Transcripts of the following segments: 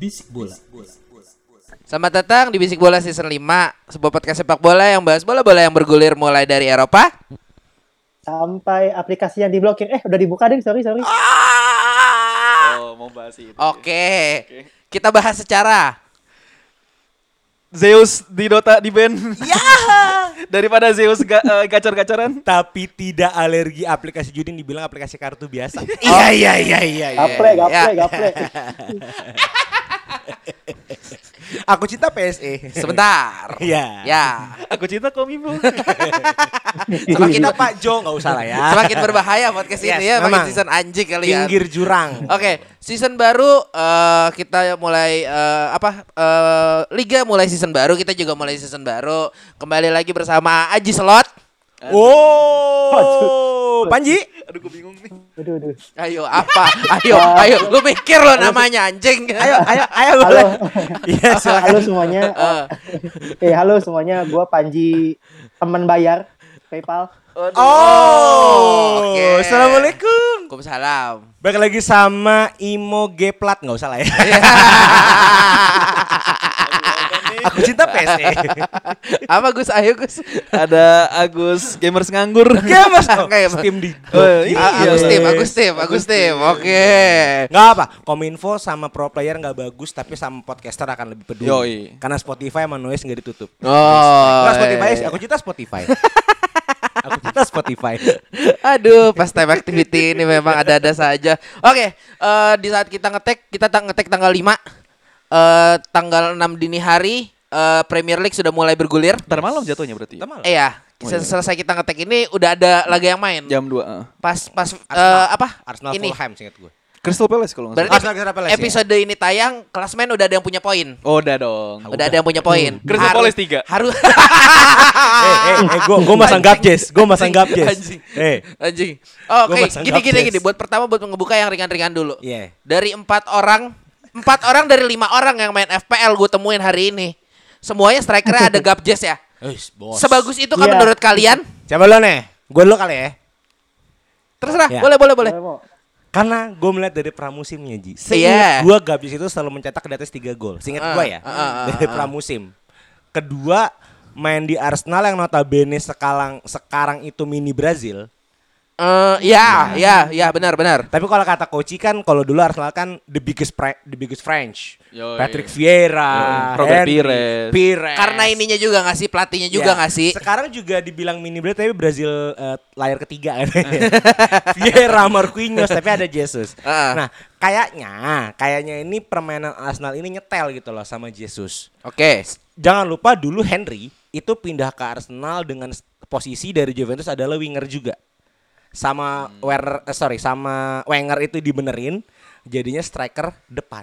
Bisik bola. Selamat datang di Bisik Bola Season 5 Sebuah podcast sepak bola yang bahas bola-bola yang bergulir mulai dari Eropa sampai aplikasi yang diblokir. Eh, udah dibuka deh, sorry, sorry. Oh, mau bahas itu. Oke Kita bahas secara Zeus di Dota di band. Ya. Daripada Zeus ga, eh, gacor-gacoran. Tapi tidak alergi aplikasi judi dibilang aplikasi kartu biasa. Iya iya iya iya Gaple, gaple, Ya. gaple. Aku cinta PSE. Sebentar Iya. Ya Aku cinta Komibo. Sama kita Pak Jo nggak usah lah ya. Semakin berbahaya podcast Yes, ini ya Makin memang. season anjing kali ya Pinggir jurang. Oke, season baru eh, kita mulai eh, apa? eh, Liga mulai season baru, kita juga mulai season baru. Kembali lagi bersama Aji Slot. Oh, Panji. Aduh, gue bingung nih. Aduh, aduh. Ayo apa? Ayo, ayo. Lu mikir lo namanya anjing. Ayo, ayo, ayo. Halo. boleh. Iya, silakan. Halo semuanya. Eh, Eh, halo semuanya. Gua Panji teman bayar PayPal. Oh, Oke. Assalamualaikum. Waalaikumsalam. Balik lagi sama Imo G Plat nggak usah lah ya. Aku cinta PSE. apa Gus? Ayo Gus. Ada Agus gamers nganggur. Ya mas, oh. Steam di. Oh, iya. A- Agus tim, Agus tim, Agus tim. Oke. Nggak apa, Kominfo sama pro player nggak bagus, tapi sama podcaster akan lebih peduli. Yoi. Karena Spotify sama noise nggak ditutup. Oh. Nggak Spotify, iya. aku cinta Spotify. aku cinta Spotify. Aduh, pas time activity ini memang ada-ada saja. Oke, eh, di saat kita ngetek, kita tang ngetek tanggal 5 eh tanggal 6 dini hari eh, Premier League sudah mulai bergulir. Ntar malam jatuhnya berarti. Kita malah. Eh ya, Oh, iya. selesai kita ngetek ini udah ada laga yang main. Jam 2. Pas pas eh, Arsenal. apa? Arsenal ini. Fulham singkat gue. Crystal Palace kalau nggak salah. Arsenal Crystal Palace, ya? episode ini tayang, klasmen udah ada yang punya poin. Oh, udah dong. Udah ada yang punya poin. Crystal Harus- Palace tiga. Harus Eh, eh, eh, gue gue masang gapjes, gue masang gapjes. Anjing. Eh, Anjing. Oh, Gua Oke, masang gini gini gini. Buat pertama buat ngebuka yang ringan-ringan dulu. iya. Dari empat orang, empat orang dari lima orang yang main FPL gue temuin hari ini. Semuanya strikernya ada Gapjes ya. Wis, bos. Sebagus itu kan Iya. menurut kalian? Coba lo nih, gue lo kali ya. Terserah, Ya. boleh boleh boleh. Boleh. Karena gue melihat dari pramusimnya Ji. Iya. Seingat gue Gabis itu selalu mencetak di atas 3 gol. Seingat Ah, gue ya. ah, ah, dari ah. pramusim. Kedua main di Arsenal yang notabene sekarang sekarang itu mini Brazil. Eh, ya, ya, ya, benar benar. Tapi kalau kata Koci kan kalau dulu Arsenal kan the biggest Fra- the biggest French. Yoi. Patrick Vieira, Yoi. Robert Henry, Pires. Pires. Karena ininya juga nggak sih pelatihnya juga Ya. nggak sih? Sekarang juga dibilang mini Brazil tapi Brazil eh, layar ketiga kan. Vieira, Marquinhos tapi ada Jesus. Ah. Nah, kayaknya kayaknya ini permainan Arsenal ini nyetel gitu loh sama Jesus. Oke. Jangan lupa dulu Henry itu pindah ke Arsenal dengan posisi dari Juventus adalah winger juga. Sama Werner, eh, sorry, sama Wenger itu dibenerin jadinya striker depan.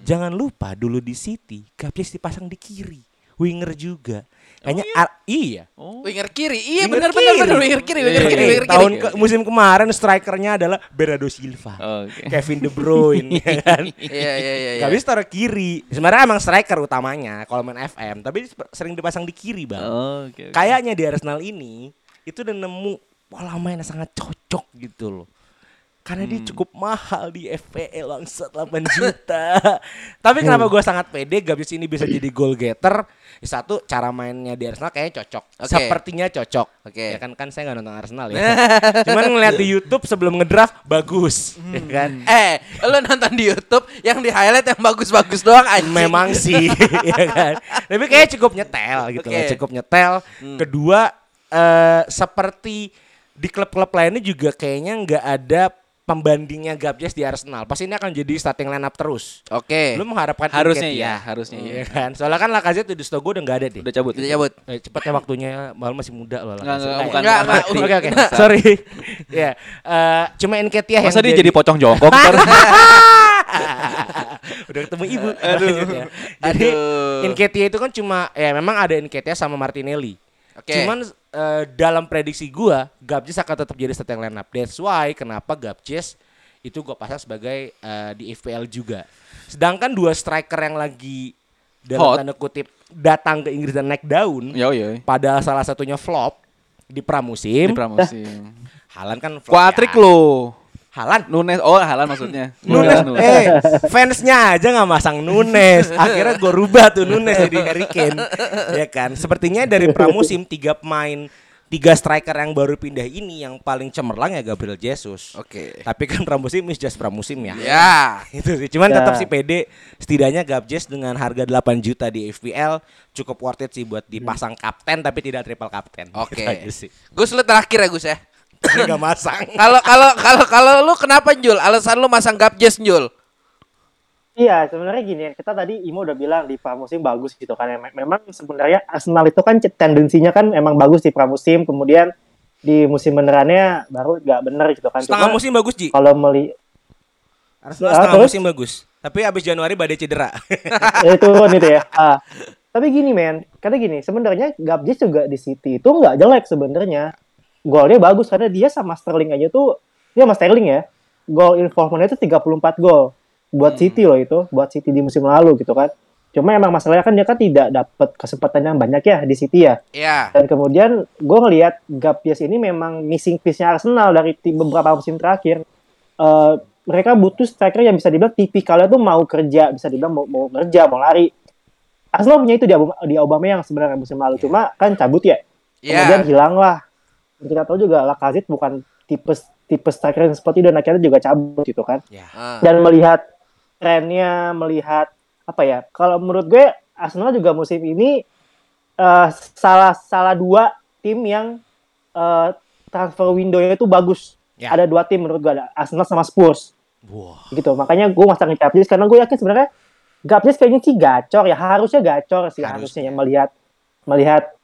Jangan lupa dulu di City Gapjes dipasang di kiri, winger juga. Kayaknya Ar- iya. Oh. Winger kiri. Iya Winger benar benar kiri. benar winger kiri, winger Eh, kiri, winger kiri. tahun ke- musim kemarin strikernya adalah Bernardo Silva, Oke. Kevin De Bruyne, ya kan? Iya iya iya. iya. Gak bisa taruh kiri. Sebenarnya emang striker utamanya kalau main FM, tapi sering dipasang di kiri, Bang. Oh, Oke. oke. Kayaknya di Arsenal ini itu udah nemu pola main yang sangat cocok gitu loh. Karena dia cukup mahal di FPL bangsat 8 juta. Tapi kenapa gue sangat pede Gabis ini bisa jadi goal getter? Satu cara mainnya di Arsenal kayaknya cocok. Oke. Sepertinya cocok. Oke. Ya kan kan saya nggak nonton Arsenal ya. Cuman ngeliat di YouTube sebelum ngedraft bagus, ya kan? Eh, lu nonton di YouTube yang di highlight yang bagus-bagus doang anjing. Memang sih, ya kan. Tapi kayaknya cukup nyetel gitu loh, Oke. cukup nyetel. Kedua, eh, seperti di klub-klub lainnya juga kayaknya nggak ada pembandingnya Gabjes di Arsenal. Pasti ini akan jadi starting lineup terus. Oke. Lu mengharapkan Harusnya iya, harusnya iya. Iya kan? Soalnya kan Lacazette di Stogo udah nggak ada deh. Udah cabut. Udah cabut. Eh, cepatnya waktunya malah masih muda loh. Enggak, enggak, Lacazette. bukan Enggak, bukan enggak. mati. Oke oke. Sorry. Ya. eh, cuma Nketiah yang Masa dia jadi pocong jongkok udah ketemu ibu. Aduh. Jadi Aduh. Nketiah itu kan cuma ya memang ada Nketiah sama Martinelli. Oke. Cuman eh, dalam prediksi gua Gabjes akan tetap jadi starting lineup. That's why kenapa Gabjes itu gua pasang sebagai eh, di FPL juga. Sedangkan dua striker yang lagi dalam Hot. tanda kutip datang ke Inggris dan naik daun Yo yo. pada salah satunya flop di pramusim. Di pramusim. Halan kan flop. Kuatrik ya. lo. Halan Nunes, oh Halan maksudnya. Nunes, Nunes. eh fansnya aja nggak masang Nunes. Akhirnya gue rubah tuh Nunes jadi Harry Kane, ya kan. Sepertinya dari pramusim tiga pemain, tiga striker yang baru pindah ini yang paling cemerlang ya Gabriel Jesus. Oke. Tapi kan pramusim is just pramusim ya. Ya. Itu sih. Cuman Ya. tetap si PD setidaknya Gabjes dengan harga 8 juta di FPL cukup worth it sih buat dipasang kapten tapi tidak triple kapten. Oke. Gitu aja sih. Gus lu terakhir ya Gus ya. Enggak masang. Kalau kalau kalau kalau lu kenapa Jul? Alasan lu masang Gabjes Jul? Iya, sebenarnya gini, kita tadi Imo udah bilang di pramusim bagus gitu kan. Mem- Memang sebenarnya Arsenal itu kan tendensinya kan emang bagus di pramusim, kemudian di musim benerannya baru nggak bener gitu kan. Setengah Cuma musim bagus Ji. Kalau meli Arsenal Ah, setengah terus? musim bagus. Tapi abis Januari badai cedera. eh, turun itu ya. Ah. Tapi gini men, karena gini, sebenarnya Gabjes juga di City itu nggak jelek sebenarnya. Golnya bagus karena dia sama Sterling aja tuh, dia sama Sterling ya, gol involvementnya itu 34 gol buat City loh itu, buat City di musim lalu gitu kan. Cuma emang masalahnya kan dia kan tidak dapat kesempatan yang banyak ya di City ya. Iya. Dan kemudian gue ngelihat Gabjes ini memang missing piece-nya Arsenal dari tim beberapa musim terakhir. Eh, mereka butuh striker yang bisa dibilang tipikalnya tuh mau kerja, bisa dibilang mau, mau kerja, mau lari. Arsenal punya itu di, di Aubameyang sebenarnya musim lalu, cuma kan cabut ya. Kemudian Iya. hilang lah. Kita tahu juga Lacazette bukan tipe tipe striker yang seperti itu dan akhirnya juga cabut gitu kan Ah. dan melihat trennya, melihat apa ya? Kalau menurut gue Arsenal juga musim ini eh, salah salah dua tim yang eh, transfer window-nya itu bagus. Ya. Ada dua tim menurut gue ada Arsenal sama Spurs Wah. gitu. Makanya gue masang Gabjes karena gue yakin sebenarnya Gabjes kayaknya sih gacor ya harusnya gacor sih harusnya, ya melihat melihat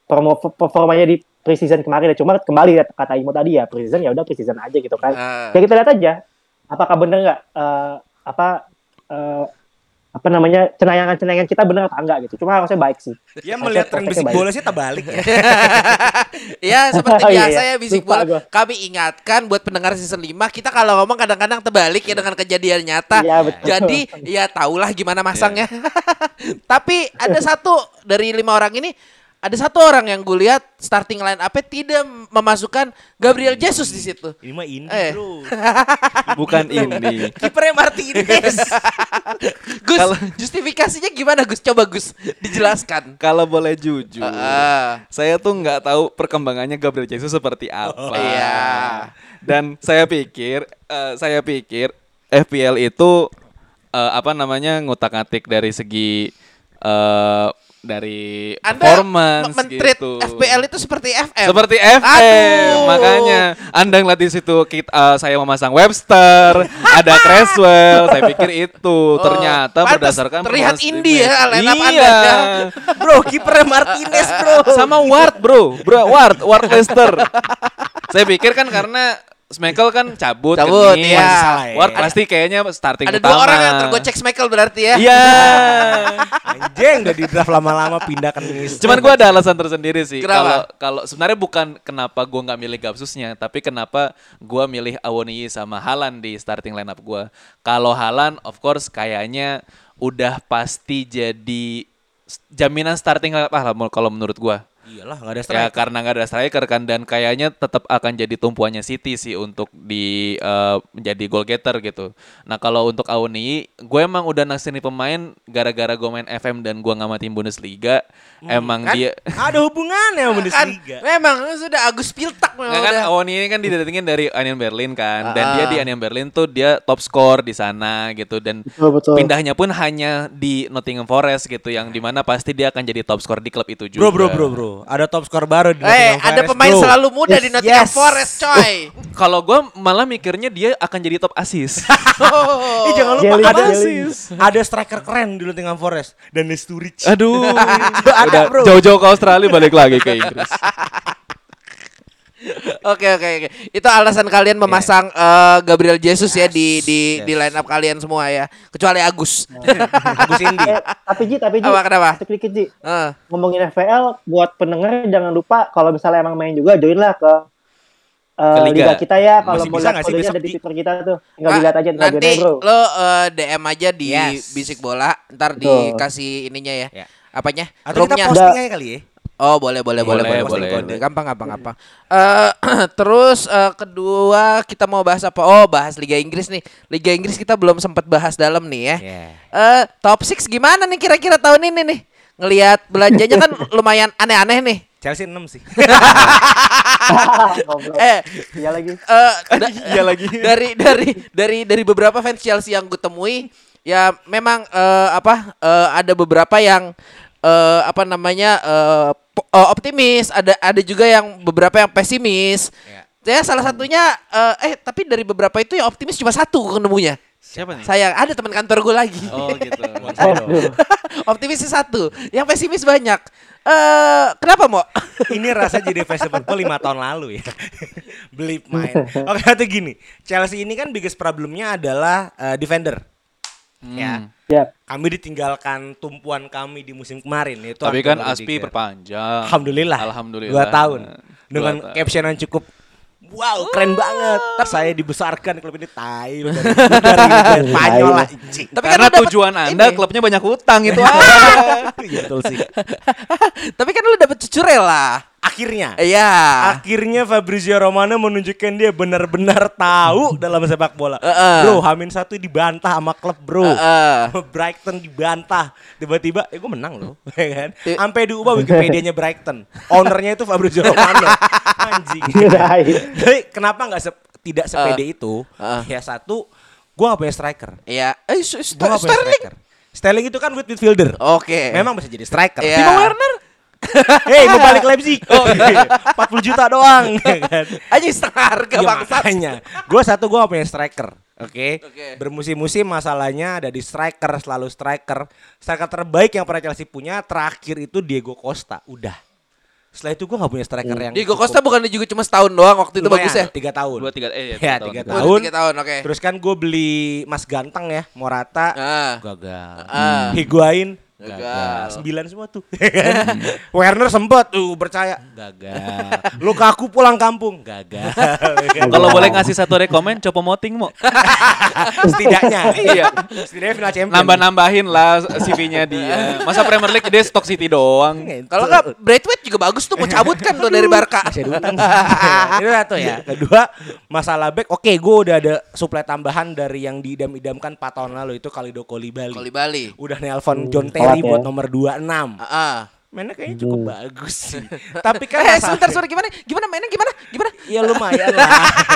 performanya di preseason kemarin ya cuma kembali ya, kata Imo tadi ya preseason ya udah preseason aja gitu kan Ah. ya kita lihat aja apakah bener nggak eh, apa eh, apa namanya cenayangan-cenayangan kita bener apa enggak gitu cuma harusnya baik sih Ya melihat tren bisik baik. bola sih terbalik ya. Ya seperti Oh, iya, biasa iya. ya bisik Lupa bola. gua. Kami ingatkan buat pendengar season 5 kita kalau ngomong kadang-kadang terbalik ya dengan kejadian nyata. Iya, betul. Jadi ya tahulah gimana masangnya. Tapi ada satu dari lima orang ini ada satu orang yang gue lihat starting line up tidak memasukkan Gabriel Jesus di situ. Ini mah indie, Eh. Bro. Bukan ini. Kipernya Martinez. Gus, Kalau- justifikasinya gimana Gus? Coba Gus dijelaskan. Kalau boleh jujur, Ah, saya tuh nggak tahu perkembangannya Gabriel Jesus seperti apa. iya. Dan saya pikir, eh, saya pikir FPL itu eh, apa namanya ngutak-ngatik dari segi eh, dari Anda performance men-treat gitu. FPL itu seperti FM. Seperti FM, Aduh. makanya Anda ngeliat di situ kita, eh, saya memasang Webster, ada Creswell, saya pikir itu ternyata Oh, pantes berdasarkan terlihat indie ya, line up match. Anda Iya. ya. bro, kipernya Martinez, Bro. Sama Ward, Bro. Bro, Ward, Ward Leicester. saya pikir kan karena Smekel kan cabut, Cabut, Nice. iya. Salah ya. Ward pasti kayaknya starting Ada utama. dua orang yang tergocek Michael berarti ya. Iya. Anjing udah di draft lama-lama pindah ke. Cuman gua ada alasan tersendiri sih. Kalau kalau sebenarnya bukan kenapa gua nggak milih Gapsusnya, tapi kenapa gua milih Awoniyi sama Halan di starting lineup gua. Kalau Halan of course kayaknya udah pasti jadi jaminan starting lineup ah, kalau menurut gua. Iyalah, enggak ada Ya striker. karena nggak ada striker kan dan kayaknya tetap akan jadi tumpuannya City sih untuk di eh, menjadi goal getter gitu. Nah kalau untuk Awoni, gue emang udah naksir pemain gara-gara gue main FM dan gue ngamatin Bundesliga. emang kan? dia Ada hubungannya sama Kan, Bundesliga. memang sudah Agus Piltak memang Nggak kan udah. Awoni ini kan didatengin dari Union Berlin kan dan Ah. dia di Union Berlin tuh dia top score di sana gitu dan betul betul pindahnya pun hanya di Nottingham Forest gitu yang di mana pasti dia akan jadi top score di klub itu juga. Bro, bro, bro, bro. Ada top skor baru di Eh, Nottingham ada Forest, pemain bro. selalu muda di Yes, Nottingham yes. Forest, coy. Kalau gue malah mikirnya dia akan jadi top assist. Oh. Ih, jangan lupa Jelly, ada ada striker keren di Nottingham Forest dan Sturridge. Aduh, Ada, bro. jauh-jauh ke Australia balik lagi ke Inggris. Oke oke oke. Itu alasan kalian memasang eh, Gabriel Jesus ya di di Yes. di line up kalian semua ya. Kecuali Agus. Agus Indi. Eh, tapi Ji, tapi Ji, Apa, kenapa? sedikit Ji. Eh, Ngomongin FPL, buat pendengar jangan lupa kalau misalnya emang main juga, join lah ke, eh, Ke liga. liga. kita ya. Kalau mau bisa lihat nggak sih ada di Ji? Twitter kita tuh. Tinggal Kak, dilihat aja nanti bro. lo eh, DM aja di Yes. Bisik Bola, ntar Betul. dikasih ininya ya. Ya. Apanya? Atau kita posting aja kali ya. Oh boleh boleh boleh Boleh, boleh, boleh. Gampang gampang gampang. Eh, terus eh, kedua kita mau bahas apa? Oh bahas Liga Inggris nih. Liga Inggris kita belum sempat bahas dalam nih ya. Iya. Eh top 6 gimana nih kira-kira tahun ini nih? Ngelihat belanjanya kan lumayan aneh-aneh nih. Chelsea 6 sih. Goblok. Eh, Iya lagi. eh, da- Iya lagi. dari dari dari dari beberapa fans Chelsea yang gue temui ya memang eh, apa eh, ada beberapa yang eh, apa namanya eh, optimis ada ada juga yang beberapa yang pesimis Ya. ya salah satunya eh, eh tapi dari beberapa itu yang optimis cuma satu ketemunya Siapa nih? sayang ada teman kantor gue lagi Oh gitu. Optimisnya satu yang pesimis banyak eh kenapa mau Ini rasa jadi fans Liverpool 5 tahun lalu ya. Beli main. Oke, atau gini. Chelsea ini kan biggest problemnya adalah eh, defender. Ya. Ya. Kami ditinggalkan tumpuan kami di musim kemarin itu Tapi kan Aspi perpanjang. Alhamdulillah. Alhamdulillah. Dua tahun. Dengan Dua ta- caption yang cukup Wow, keren banget. Ntar saya dibesarkan klub ini tai dari, Spanyol lah. Tapi kan Karena dapet tujuan Anda ini. klubnya banyak utang itu. Iya, betul sih. tapi kan lu dapet cucurel lah Akhirnya iya Akhirnya Fabrizio Romano menunjukkan dia benar-benar tahu dalam sepak bola. Heeh. Bro, Hamin satu dibantah sama klub bro. Heeh. Brighton dibantah. Tiba-tiba, eh gue menang loh, ya kan? Sampai diubah Wikipedia-nya Brighton. Ownernya itu Fabrizio Romano. Anjing. Jadi kenapa nggak sep- tidak sepede itu? Heeh. Ya satu, gue gak punya striker. iya eh St- gak punya striker. Sterling itu kan midfielder. oke Memang bisa jadi striker. Iya. Timo Werner. Hei, mau balik Leipzig. Oh, 40 juta doang, ya kan? aja setengah harga Iya, bangsat makanya. Gue satu gue punya striker. Oke. Oke. Bermusim-musim masalahnya ada di striker, selalu striker. Striker terbaik yang pernah Chelsea punya terakhir itu Diego Costa. Udah. Setelah itu gue gak punya striker yang Diego cukup- Costa bukannya juga cuma setahun doang waktu itu lumayan, bagus ya Tiga tahun. Dua tiga eh Ya, tahun, tiga tiga tahun. Oh, tiga tahun oke Terus kan gue beli Mas Ganteng ya, Morata. ah Gagal. Ah. Higuain. Gagal. Gagal. Sembilan semua tuh. Werner sempet tuh percaya. Gagal. Lukaku pulang kampung. Gagal. Kalau boleh ngasih satu rekomen, Copo Moting mau. Setidaknya. Iya. Setidaknya final champion. Nambah-nambahin lah CV-nya dia. Masa Premier League dia Stock City doang. kalau nggak Braithwaite juga bagus tuh mau cabut kan tuh dari Barca. Itu satu ya. Kedua, masalah back. Oke, gue udah ada suplai tambahan dari yang diidam-idamkan 4 tahun lalu itu Kalido Kolibali. Kali Bali Udah nelpon John telat Terry. Buat nomor 26. ah ah. Mainnya kayaknya cukup bagus sih. Tapi kan eh sebentar sebentar gimana gimana mainnya gimana gimana Ya lumayan lah.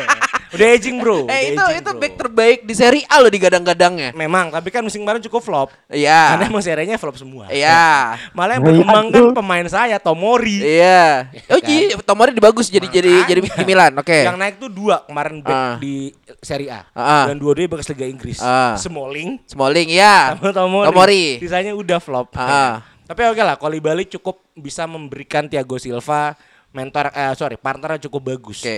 Udah aging bro. eh itu aging, itu bro. back terbaik di Serie A loh digadang-gadangnya Memang, tapi kan musim kemarin cukup flop. iya Karena emang serinya flop semua. iya Malah yang Iya, berkembang kan pemain saya Tomori. iya oh kan? jadi Tomori dibagus jadi jadi jadi di Milan oke Yang naik tuh dua kemarin back Ah. di Serie A. Ah. Dan dua-duanya bekas Liga Inggris. Ah. Smalling Smalling ya sama Tomori. Tomori Sisanya udah flop. Ah. Tapi oke lah, Kolibali cukup bisa memberikan Thiago Silva mentor eh sorry, partner yang cukup bagus. oke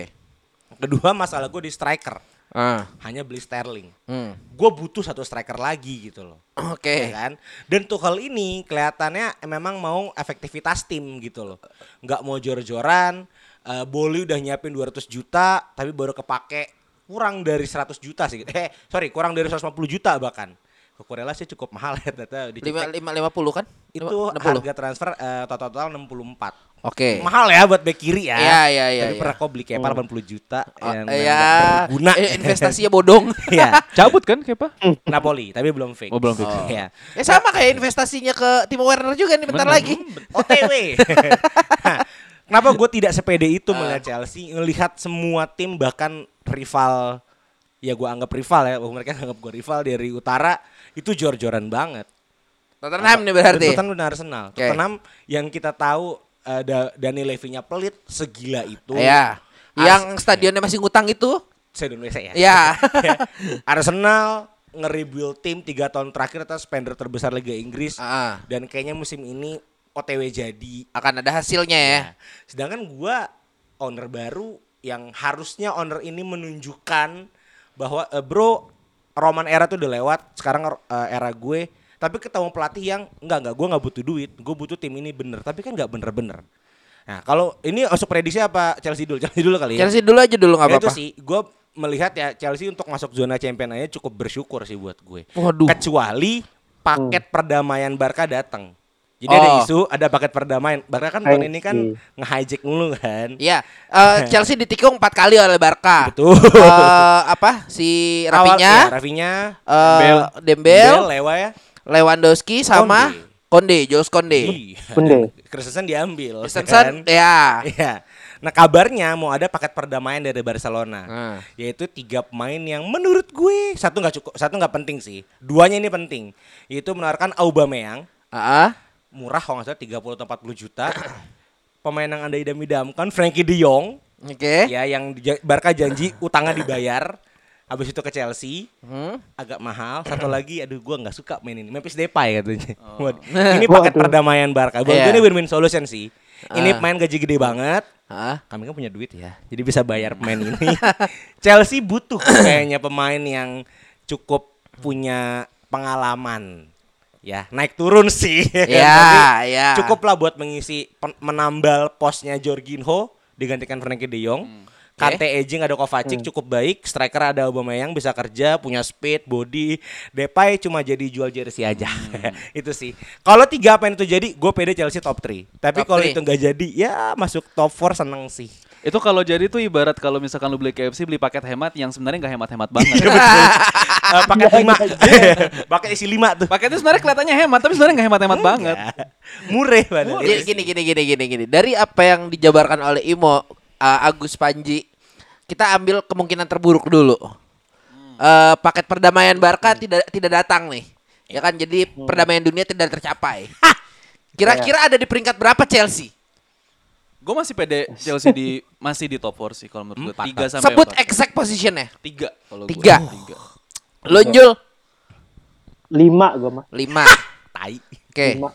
Kedua masalah gue di striker. ah Hanya beli Sterling. hmm. Gue butuh satu striker lagi gitu loh. oke ya kan? Dan Tuchel ini kelihatannya memang mau efektivitas tim gitu loh. Nggak mau jor-joran. Eh Boli udah nyiapin 200 juta tapi baru kepake kurang dari 100 juta sih. Eh, sorry, kurang dari 150 juta bahkan. Korelasi cukup mahal ya ternyata lima dicek. lima lima puluh kan Itu Lima- 60. harga transfer eh, total total 64. oke Mahal ya buat bek kiri ya. Iya, iya, iya, Tapi iya. pernah kok beli kayak 80 juta Oh, yang iya nggak berguna. Eh, investasinya bodong Iya. Cabut kan Kepa? Napoli, tapi belum fix. Oh, belum fix. Iya. ya sama kayak investasinya ke Timo Werner juga nih bentar lagi OTW. Nah, Kenapa gue tidak sepede itu Ah. melihat Chelsea, melihat semua tim bahkan rival, ya gue anggap rival ya, mereka anggap gue rival dari utara itu jor-joran banget. Tottenham nih berarti Tottenham dan Arsenal. Oke. Tottenham yang kita tahu Da- Dani Levy-nya pelit segila itu. Ya. Ars- Yang stadionnya masih ngutang itu? Se-Indonesia ya. Ya. Arsenal nge-rebuild tim 3 tahun terakhir atas spender terbesar Liga Inggris Ah. dan kayaknya musim ini OTW jadi. Akan ada hasilnya ya. Nah, sedangkan gua owner baru yang harusnya owner ini menunjukkan bahwa eh, bro Roman era tuh udah lewat, sekarang eh, era gue. Tapi ketemu pelatih yang enggak enggak, gue nggak butuh duit, gue butuh tim ini bener. Tapi kan nggak bener-bener. Nah kalau ini masuk prediksi apa Chelsea dulu? Chelsea dulu kali ya. Chelsea dulu aja dulu nggak Ya itu apa-apa. sih, gue melihat ya Chelsea untuk masuk zona champion aja cukup bersyukur sih buat gue. Waduh. Kecuali paket perdamaian Barca datang. Jadi ada Oh. isu, ada paket perdamaian. Barca kan tahun ini kan nge-hijack mulu kan. Iya, eh, Chelsea ditikung empat kali oleh Barca. Betul. Eh, apa si Awal- Rafinya, ya, Rafinya, eh, Dembel. Dembel, Lewa ya. Lewandowski sama Konde, Jules Konde. Iya. Konde. Christensen diambil. Christensen, kan? ya. Iya. Nah kabarnya mau ada paket perdamaian dari Barcelona, Hmm. yaitu tiga pemain yang menurut gue satu nggak cukup, satu nggak penting sih, duanya ini penting, yaitu menawarkan Aubameyang Ah, murah kalau nggak salah 30 atau 40 juta, pemain yang anda idam-idamkan Frankie De Jong, Oke. ya yang Barca janji utangnya dibayar, habis itu ke Chelsea, Hmm. agak mahal. Satu lagi, aduh gua nggak suka main ini. Memphis Depay katanya. Waduh. Ini paket Waduh. perdamaian Barca. Buat Iya. gue ini win-win solution sih. Ini Ah. pemain gaji gede banget. Ah, Kami kan punya duit ya, jadi bisa bayar pemain ini. Chelsea butuh kayaknya pemain yang cukup punya pengalaman. Ya, naik turun sih. Ya, Tapi ya. Cukup lah buat mengisi menambal posnya Jorginho digantikan Frankie De Jong. Hmm. Kante aging ada Kovacic cukup baik, striker ada Aubameyang bisa kerja, punya speed, body. Depay cuma jadi jual jersey aja. Hmm. itu sih. Kalau tiga apa itu jadi, gue pede Chelsea top 3. Tapi kalau itu nggak jadi, ya masuk top 4 seneng sih. Itu kalau jadi tuh ibarat kalau misalkan lu beli KFC beli paket hemat yang sebenarnya nggak hemat-hemat banget. Eh, paket lima, paket isi lima tuh. Paketnya sebenarnya kelihatannya hemat tapi sebenarnya nggak hemat-hemat banget. Mureh padahal. Jadi gini gini gini gini gini. Dari apa yang dijabarkan oleh Imo uh, Agus Panji, kita ambil kemungkinan terburuk dulu. Eh, paket perdamaian Barca tidak tidak datang nih. Ya kan jadi perdamaian dunia tidak tercapai. Kira-kira ada di peringkat berapa Chelsea? Gue masih pede Chelsea di masih di top 4 sih kalau menurut gue. Empat. Tiga sampai Sebut empat. exact positionnya. tiga kalau gua. Tiga. Tiga. Lonjol Lima gue mah. lima. Tai. Oke. Lima.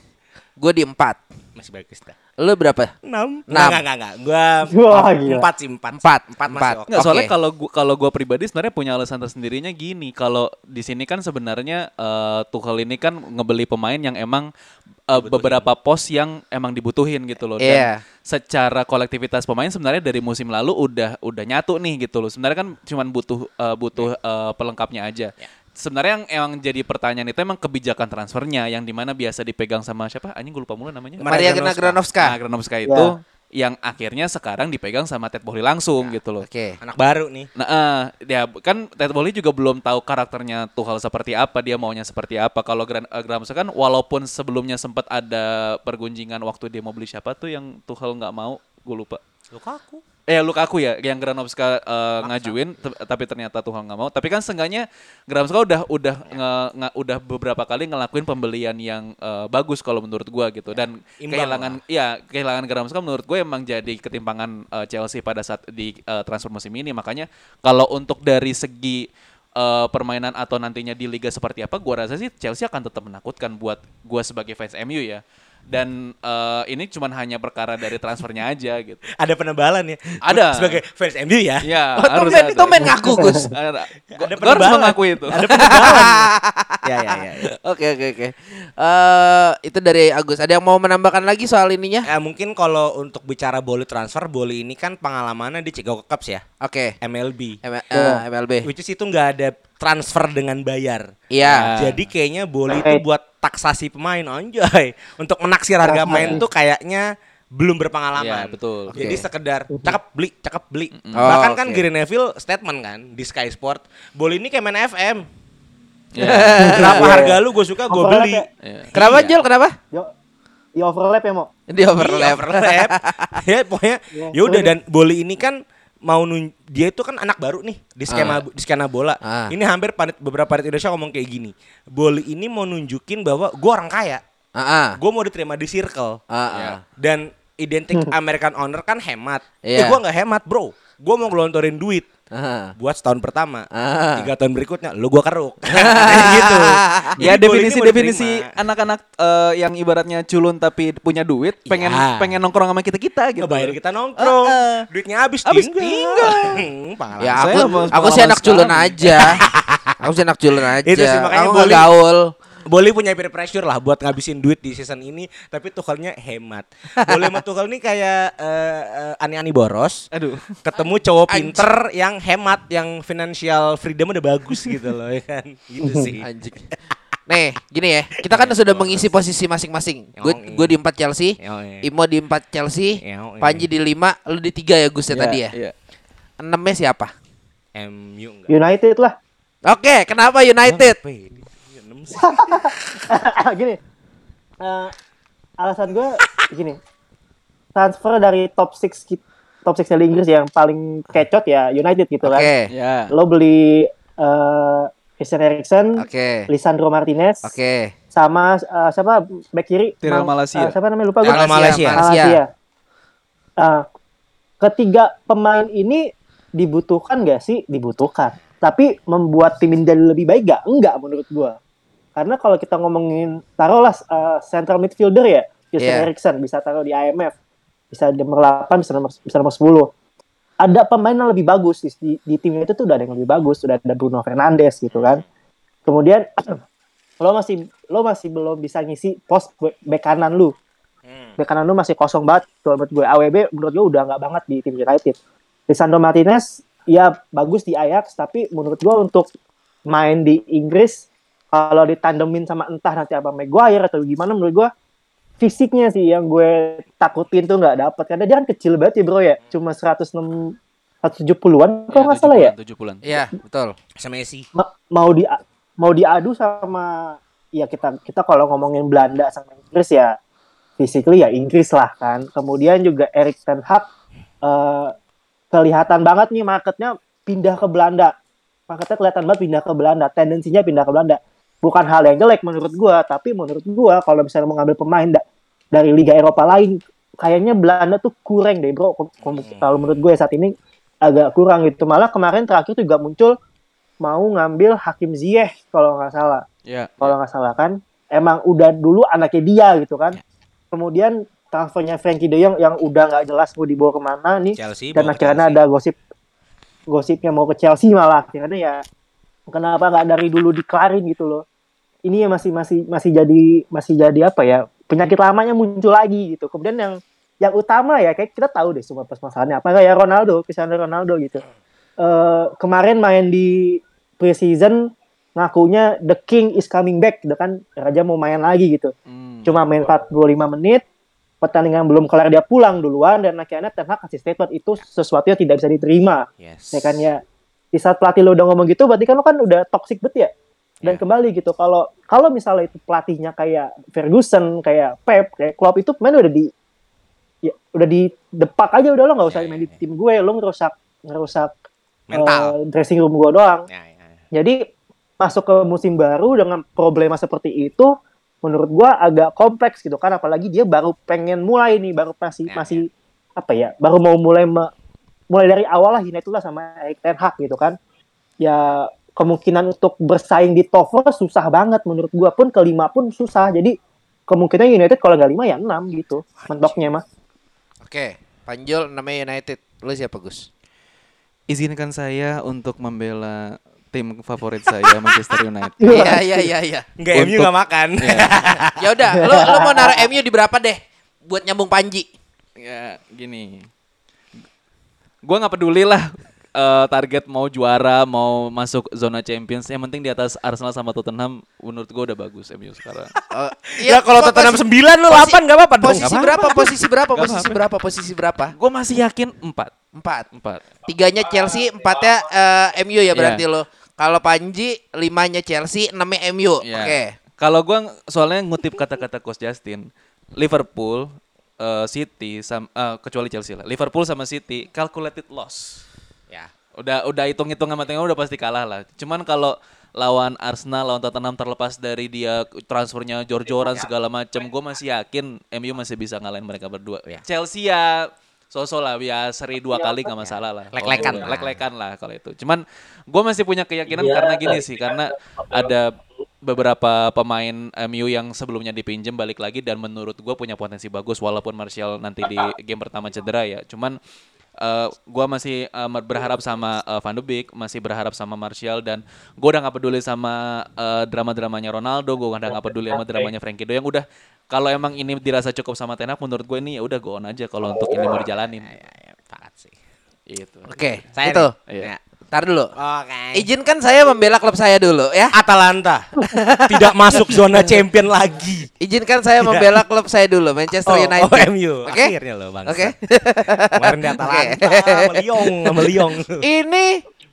Gue di empat. Masih bagus dah. Lu berapa? Enam. Enam. Enggak, enggak, enggak. Gua Wah, gila. empat sih, empat. Empat. Empat masih Empat. oke. Nggak, soalnya kalau gua kalau gua pribadi sebenarnya punya alasan tersendirinya gini. Kalau di sini kan sebenarnya eh, Tuchel ini kan ngebeli pemain yang emang eh, beberapa pos yang emang dibutuhin gitu loh. Dan secara kolektivitas pemain sebenarnya dari musim lalu udah udah nyatu nih gitu loh. Sebenarnya kan cuman butuh eh, butuh eh, pelengkapnya aja. Sebenarnya yang emang jadi pertanyaan itu emang kebijakan transfernya yang di mana biasa dipegang sama siapa? Anjing gue lupa mulu namanya. Maria Granovska. Granovska. Nah, Granovska itu yang akhirnya sekarang dipegang sama Ted Bohli langsung gitu loh. Oke. Anak baru nih. Nah, eh, ya kan Ted Bohli juga belum tahu karakternya Tuchel seperti apa, dia maunya seperti apa. Kalau Gran uh, Grahamsa kan walaupun sebelumnya sempat ada pergunjingan waktu dia mau beli siapa tuh yang Tuchel nggak mau, gue lupa. Lukaku. Eh Lukaku ya, yang Granovska uh, ngajuin, te- tapi ternyata Tuchel nggak mau. Tapi kan seenggaknya Granovska udah udah nge- nge- udah beberapa kali ngelakuin pembelian yang uh, bagus kalau menurut gua gitu. Dan Imbang kehilangan, ya kehilangan Granovska menurut gue emang jadi ketimpangan uh, Chelsea pada saat di uh, transfer musim ini. Makanya kalau untuk dari segi uh, permainan atau nantinya di liga seperti apa, gua rasa sih Chelsea akan tetap menakutkan buat gua sebagai fans MU ya. Dan uh, ini cuman hanya perkara dari transfernya aja gitu. Ada penebalan ya. Ada. Sebagai fans MU ya. Ya, Oh, harus Tumben, ada. tumben ngaku Gus. Ada. Gua, Ada gua harus penebalan. mengakui itu. Ada penebalan. ya, ya, ya. ya. Oke oke oke. Eh itu dari Agus. Ada yang mau menambahkan lagi soal ininya? Eh, mungkin kalau untuk bicara Boli transfer, Boli ini kan pengalamannya di Chicago Cubs ya, Oke. MLB. M- eh, MLB. Which is itu nggak ada transfer dengan bayar. Iya. Jadi kayaknya Boli itu buat taksasi pemain anjay. Untuk menaksir harga main tuh kayaknya belum berpengalaman. Iya, betul. Jadi Oke. sekedar cakep beli, cakep beli. Oh, Bahkan kan oke. Gary Neville statement kan di Sky Sport, Boli ini kayak main FM. Ya. Berapa harga lu gue suka gue beli. ya? Ya. Kenapa Iya. Jul? Kenapa? Yo, di overlap ya mau. Di Iya, overlap. overlap. ya pokoknya Iya. ya udah dan Boli ini kan mau nun dia itu kan anak baru nih di skema di skena bola. Ah. Ini hampir panit, beberapa panit Indonesia ngomong kayak gini. Boli ini mau nunjukin bahwa gue orang kaya. Ah, ah. Gue mau diterima di circle. Ah, Ya. ah. Dan identik American owner kan hemat. Iya. Eh gua nggak hemat, Bro. Gua mau gelontorin duit Ah. buat setahun pertama. Ah. Tiga tahun berikutnya lu gua keruk. Gitu. Ya Jadi definisi definisi anak-anak eh, yang ibaratnya culun tapi punya duit pengen Iya. pengen nongkrong sama kita kita gitu. Ngebayar kita nongkrong. Heeh. Duitnya habis, Habis tinggal. Hmm, pengalaman. Ya Saya aku aku sih anak culun aja. aku sih anak culun aja. Itu sih, makanya aku boleh- gaul. Boleh punya peer pressure lah buat ngabisin duit di season ini, tapi Tuchelnya hemat. Boleh sama Tuchel nih kayak eh, eh, ani-ani boros, Aduh. ketemu cowok pinter yang hemat, yang financial freedom udah bagus gitu loh, ya kan? Gitu sih. Anjing. Nih, gini ya. Kita kan sudah mengisi posisi masing-masing. Gue gue di 4 Chelsea. Imo di 4 Chelsea. Panji di 5, lu di 3 ya Gus ya Iya, tadi ya. iya. Enamnya siapa? MU enggak. United lah. Oke, kenapa United? Sih. gini. eh, alasan gue gini. Transfer dari top 6 ki- top 6 dari Inggris yang paling kecot ya United gitu Oke. kan. Ya. Lo beli eh, Christian Eriksen, Oke. Lisandro Martinez, Oke. sama eh, siapa back kiri? Tyrell Ma- Malacia. eh, siapa namanya lupa gue. Tyrell Malaysia. Malaysia. Eh, ketiga pemain ini dibutuhkan gak sih? Dibutuhkan. Tapi membuat tim ini jadi lebih baik gak? Enggak menurut gua. Karena kalau kita ngomongin taruhlah eh, central midfielder ya, Christian Iya. Eriksen bisa taruh di IMF, bisa di nomor 8, bisa nomor bisa nomor 10. Ada pemain yang lebih bagus di, di, di tim itu tuh udah ada yang lebih bagus, sudah ada Bruno Fernandes gitu kan. Kemudian lo masih lo masih belum bisa ngisi pos bek kanan lu bek kanan lu masih kosong banget tuh menurut gue AWB menurut gue udah nggak banget di tim United Lisandro Martinez ya bagus di Ajax tapi menurut gue untuk main di Inggris kalau ditandemin sama entah nanti apa Maguire atau gimana menurut gue fisiknya sih yang gue takutin tuh nggak dapet karena dia kan kecil banget ya bro ya cuma 106 170-an kalau nggak salah ya 70-an. Iya, betul. Sama Messi. Ma- mau di mau diadu sama ya kita kita kalau ngomongin Belanda sama Inggris ya physically ya Inggris lah kan. Kemudian juga Erik ten Hag eh, kelihatan banget nih marketnya pindah ke Belanda. Marketnya kelihatan banget pindah ke Belanda. Tendensinya pindah ke Belanda. Bukan hal yang jelek menurut gua, tapi menurut gua kalau misalnya mau ngambil pemain da- dari liga Eropa lain kayaknya Belanda tuh kurang deh bro. Kom- Kalau menurut gue saat ini agak kurang gitu. Malah kemarin terakhir juga muncul mau ngambil Hakim Ziyech kalau nggak salah. Ya. Kalau nggak salah kan, emang udah dulu anaknya dia gitu kan. Kemudian transfernya Frankie De Jong yang udah nggak jelas mau dibawa ke mana nih. Chelsea. Dan akhirnya Chelsea. ada gosip gosipnya mau ke Chelsea malah akhirnya ya kenapa nggak dari dulu dikelarin gitu loh. Ini ya masih masih masih jadi masih jadi apa ya penyakit lamanya muncul lagi gitu. Kemudian yang yang utama ya kayak kita tahu deh semua permasalahannya apa kayak Ronaldo, Cristiano Ronaldo gitu. Eh kemarin main di preseason ngakunya the king is coming back gitu kan raja mau main lagi gitu Hmm. cuma main 45 menit pertandingan belum kelar dia pulang duluan dan akhirnya Ten Hag kasih statement itu sesuatu yang tidak bisa diterima Yes. ya kan ya di saat pelatih lo udah ngomong gitu berarti kan lo kan udah toxic bet ya dan Iya. kembali gitu kalau kalau misalnya itu pelatihnya kayak Ferguson kayak Pep kayak Klopp itu main udah di ya, udah di depak aja udah lo nggak usah Iya, main di iya, tim gue lo ngerusak ngerusak Mental. eh, dressing room gue doang Ya, ya, ya. jadi masuk ke musim baru dengan problema seperti itu menurut gua agak kompleks gitu kan apalagi dia baru pengen mulai nih baru masih Ya, masih apa ya baru mau mulai me- mulai dari awal lah United lah sama Erik ten Hag gitu kan ya kemungkinan untuk bersaing di top four susah banget menurut gua pun kelima pun susah jadi kemungkinan United kalau nggak lima ya enam gitu mentoknya mah Oke, Panjol namanya United. Lu siapa Gus? Izinkan saya untuk membela tim favorit saya Manchester United. Iya iya iya iya. Enggak, MU enggak makan. Ya udah, lu lu mau naruh MU di berapa deh? Buat nyambung Panji. ya gini. Gua nggak peduli lah eh, target mau juara, mau masuk zona Champions. Yang penting di atas Arsenal sama Tottenham menurut gua udah bagus MU sekarang. Eh, Ya kalau po- Tottenham posi- 9 lu posi- 8 enggak apa-apa dong. Posisi apa-apa. berapa? Posisi berapa? Posisi berapa? Posisi berapa? Gue masih yakin 4. Empat. 4. Tiganya Chelsea, empatnya eh, MU ya berarti lo. Kalau Panji, limanya Chelsea, enamnya MU. Iya. Oke. Kalau gua ng- soalnya ngutip kata-kata Coach Justin, Liverpool, eh, City, sam- eh, kecuali Chelsea lah. Liverpool sama City calculated loss. Ya. Udah udah hitung-hitung sama tengok udah pasti kalah lah. Cuman kalau lawan Arsenal, lawan Tottenham terlepas dari dia transfernya jor-joran segala macam, gue masih yakin MU masih bisa ngalahin mereka berdua. Chelsea ya sosok lah ya seri dua kali nggak masalah lah. Lek-lekan lah. lek-lekan lah kalau itu. Cuman gue masih punya keyakinan karena gini sih, karena ada beberapa pemain MU yang sebelumnya dipinjam balik lagi dan menurut gue punya potensi bagus walaupun Martial nanti di game pertama cedera ya. Cuman eh gue masih eh, berharap sama eh, Van de Beek, masih berharap sama Martial dan gue udah nggak peduli sama eh, drama-dramanya Ronaldo, gue udah nggak peduli sama dramanya Frankie Do yang udah kalau emang ini dirasa cukup sama Ten Hag menurut gue ini ya udah go on aja kalau untuk ini mau dijalanin. Ya, ya, sepakat sih. Itu. Oke, Saya itu. Iya. Ya. Tar dulu. Oke. Izinkan saya membela klub saya dulu ya. Atalanta tidak masuk zona champion lagi. Izinkan saya membela klub saya dulu, Manchester Oh, United. oh, MU. Oke. Akhirnya lo bang. Oke. Kemarin di Atalanta Lyon, sama Lyon. Ini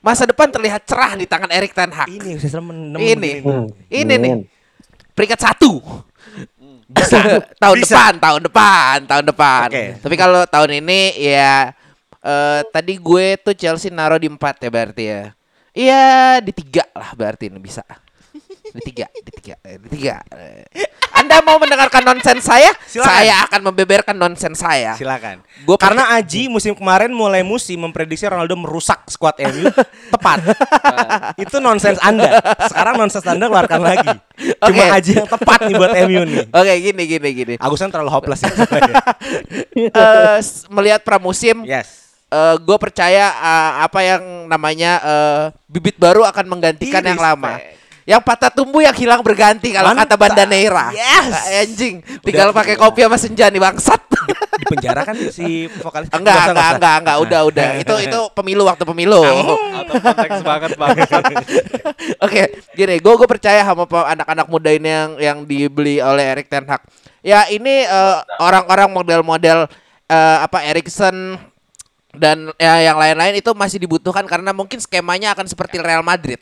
masa depan terlihat cerah di tangan Erik Ten Hag. Ini saya nemen Ini. Hmm. Ini nih. Peringkat satu. tahun Bisa. depan, tahun depan, tahun depan. Oke. Tapi kalau tahun ini ya eh tadi gue tuh Chelsea naruh di empat ya berarti ya. Iya di tiga lah berarti ini bisa. Di tiga, di tiga, eh, di tiga. Eh. Anda mau mendengarkan nonsens saya? Silakan. Saya akan membeberkan nonsens saya. Silakan. Gua Karena Aji musim kemarin mulai musim memprediksi Ronaldo merusak skuad MU tepat. Itu nonsens Anda. Sekarang nonsens Anda keluarkan lagi. Cuma Oke. Aji yang tepat nih buat MU nih. Oke, gini gini gini. Agusan terlalu hopeless ya. Eh, s- melihat pramusim yes. Gue percaya eh, apa yang namanya eh, bibit baru akan menggantikan yang Respect. lama. Yang patah tumbuh yang hilang berganti kalau kata Mantap. Bandaneira. Yes. Ah, Anjing, tinggal pakai kopi sama senja nih bangsat. Di penjara kan si vokalis. enggak, enggak, nggak enggak, enggak, udah, udah. Itu itu pemilu waktu pemilu. Atau konteks banget banget. Oke, gini, gue gue percaya sama anak-anak muda ini yang yang dibeli oleh Erik Ten Hag. Ya ini eh, orang-orang model-model eh, apa Erikson dan ya, yang lain-lain itu masih dibutuhkan karena mungkin skemanya akan seperti Real Madrid.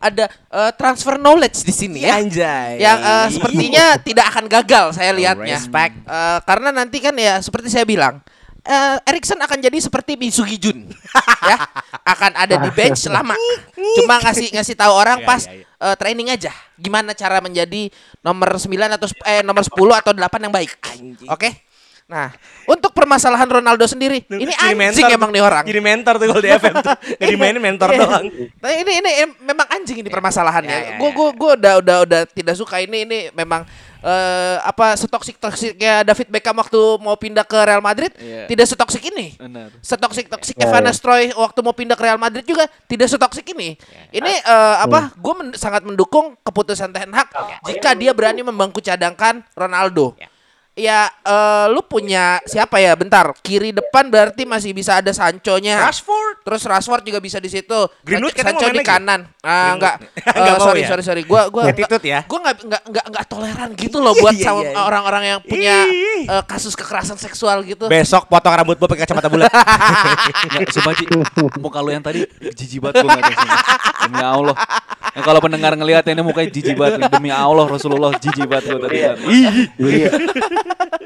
Ada eh, transfer knowledge di sini ya. Anjay. Yang eh, sepertinya tidak akan gagal saya lihatnya. Respect. Eh, karena nanti kan ya seperti saya bilang, eh Erikson akan jadi seperti Misugi Jun, ya akan ada di bench lama. Cuma ngasih ngasih tahu orang Iya, pas iya, iya. eh, training aja, gimana cara menjadi nomor 9 atau eh nomor 10 atau 8 yang baik. Oke. Nah, untuk permasalahan Ronaldo sendiri, ini anjing emang nih orang. Jadi mentor tuh kalau di FM tuh. Nggak dimainin mentor Iya. doang. Nah, ini ini em- memang anjing ini permasalahannya. Ya, ya, Gue ya, gue gue udah udah udah tidak suka ini ini memang eh, apa setoksik toksiknya David Beckham waktu mau pindah ke Real Madrid Iya. tidak setoksik ini. Benar. Setoksik toksik Ya, Evan ya. Nestroy waktu mau pindah ke Real Madrid juga tidak setoksik ini. Ini eh, apa? Gue men- sangat mendukung keputusan Ten Hag jika dia berani membangku cadangkan Ronaldo. Ya, eh, lu punya siapa ya? Bentar, kiri depan berarti masih bisa ada Sancho-nya. Rashford. Terus Rashford juga bisa di situ. Greenwood Sancho, di lagi? kanan. Ah, enggak. Nggak mau sorry, ya? sorry, sorry. Gua gua Attitude ya? Gua enggak enggak enggak enggak toleran gitu loh buat Iya, sama iya, iya. orang-orang yang punya eh, kasus kekerasan seksual gitu. Besok potong rambut gua pakai kacamata bulat. Ci, muka lu yang tadi jijik banget sini. Demi Allah. Yang kalau pendengar ngelihat ini mukanya jijik banget. Demi Allah Rasulullah jijik banget gue tadi. Ih.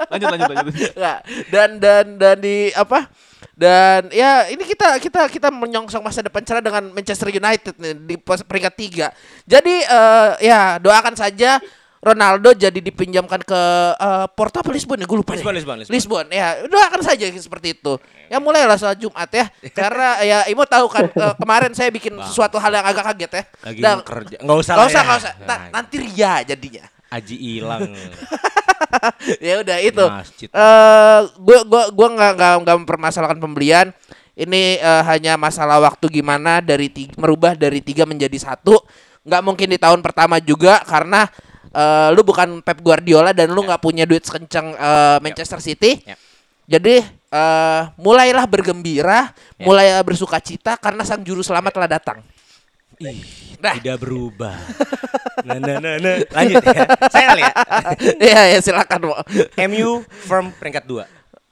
Lanjut lanjut lanjut. Enggak. Dan dan dan di apa? Dan ya ini kita kita kita menyongsong masa depan cerah dengan Manchester United nih di peringkat tiga. Jadi eh, ya doakan saja Ronaldo jadi dipinjamkan ke eh, Porto apa Lisbon ya gue lupa deh. Lisbon, Lisbon, Lisbon. Lisbon ya doakan saja seperti itu. Ya mulailah soal Jumat ya. Karena ya Imo tahu kan eh, kemarin saya bikin sesuatu hal yang agak kaget ya. Lagi Dan- kerja. Enggak usah Nggak lah usah, ya. nggak usah. Nah, Na- nanti ria jadinya. Aji hilang. ya udah itu. Eh gua gua gua nggak nggak mempermasalahkan pembelian. Ini eh, hanya masalah waktu gimana dari tiga, merubah dari tiga menjadi satu. Nggak mungkin di tahun pertama juga karena eh, lu bukan Pep Guardiola dan lu nggak punya duit sekencang eh, Manchester City. Yap. Jadi eh, mulailah bergembira, mulailah bersuka cita karena sang juru selamat telah datang. Ih, Nah. tidak berubah. Nah, nah, nah, nah. Lanjut ya. Saya kali ya. Iya ya silakan. MU firm peringkat 2.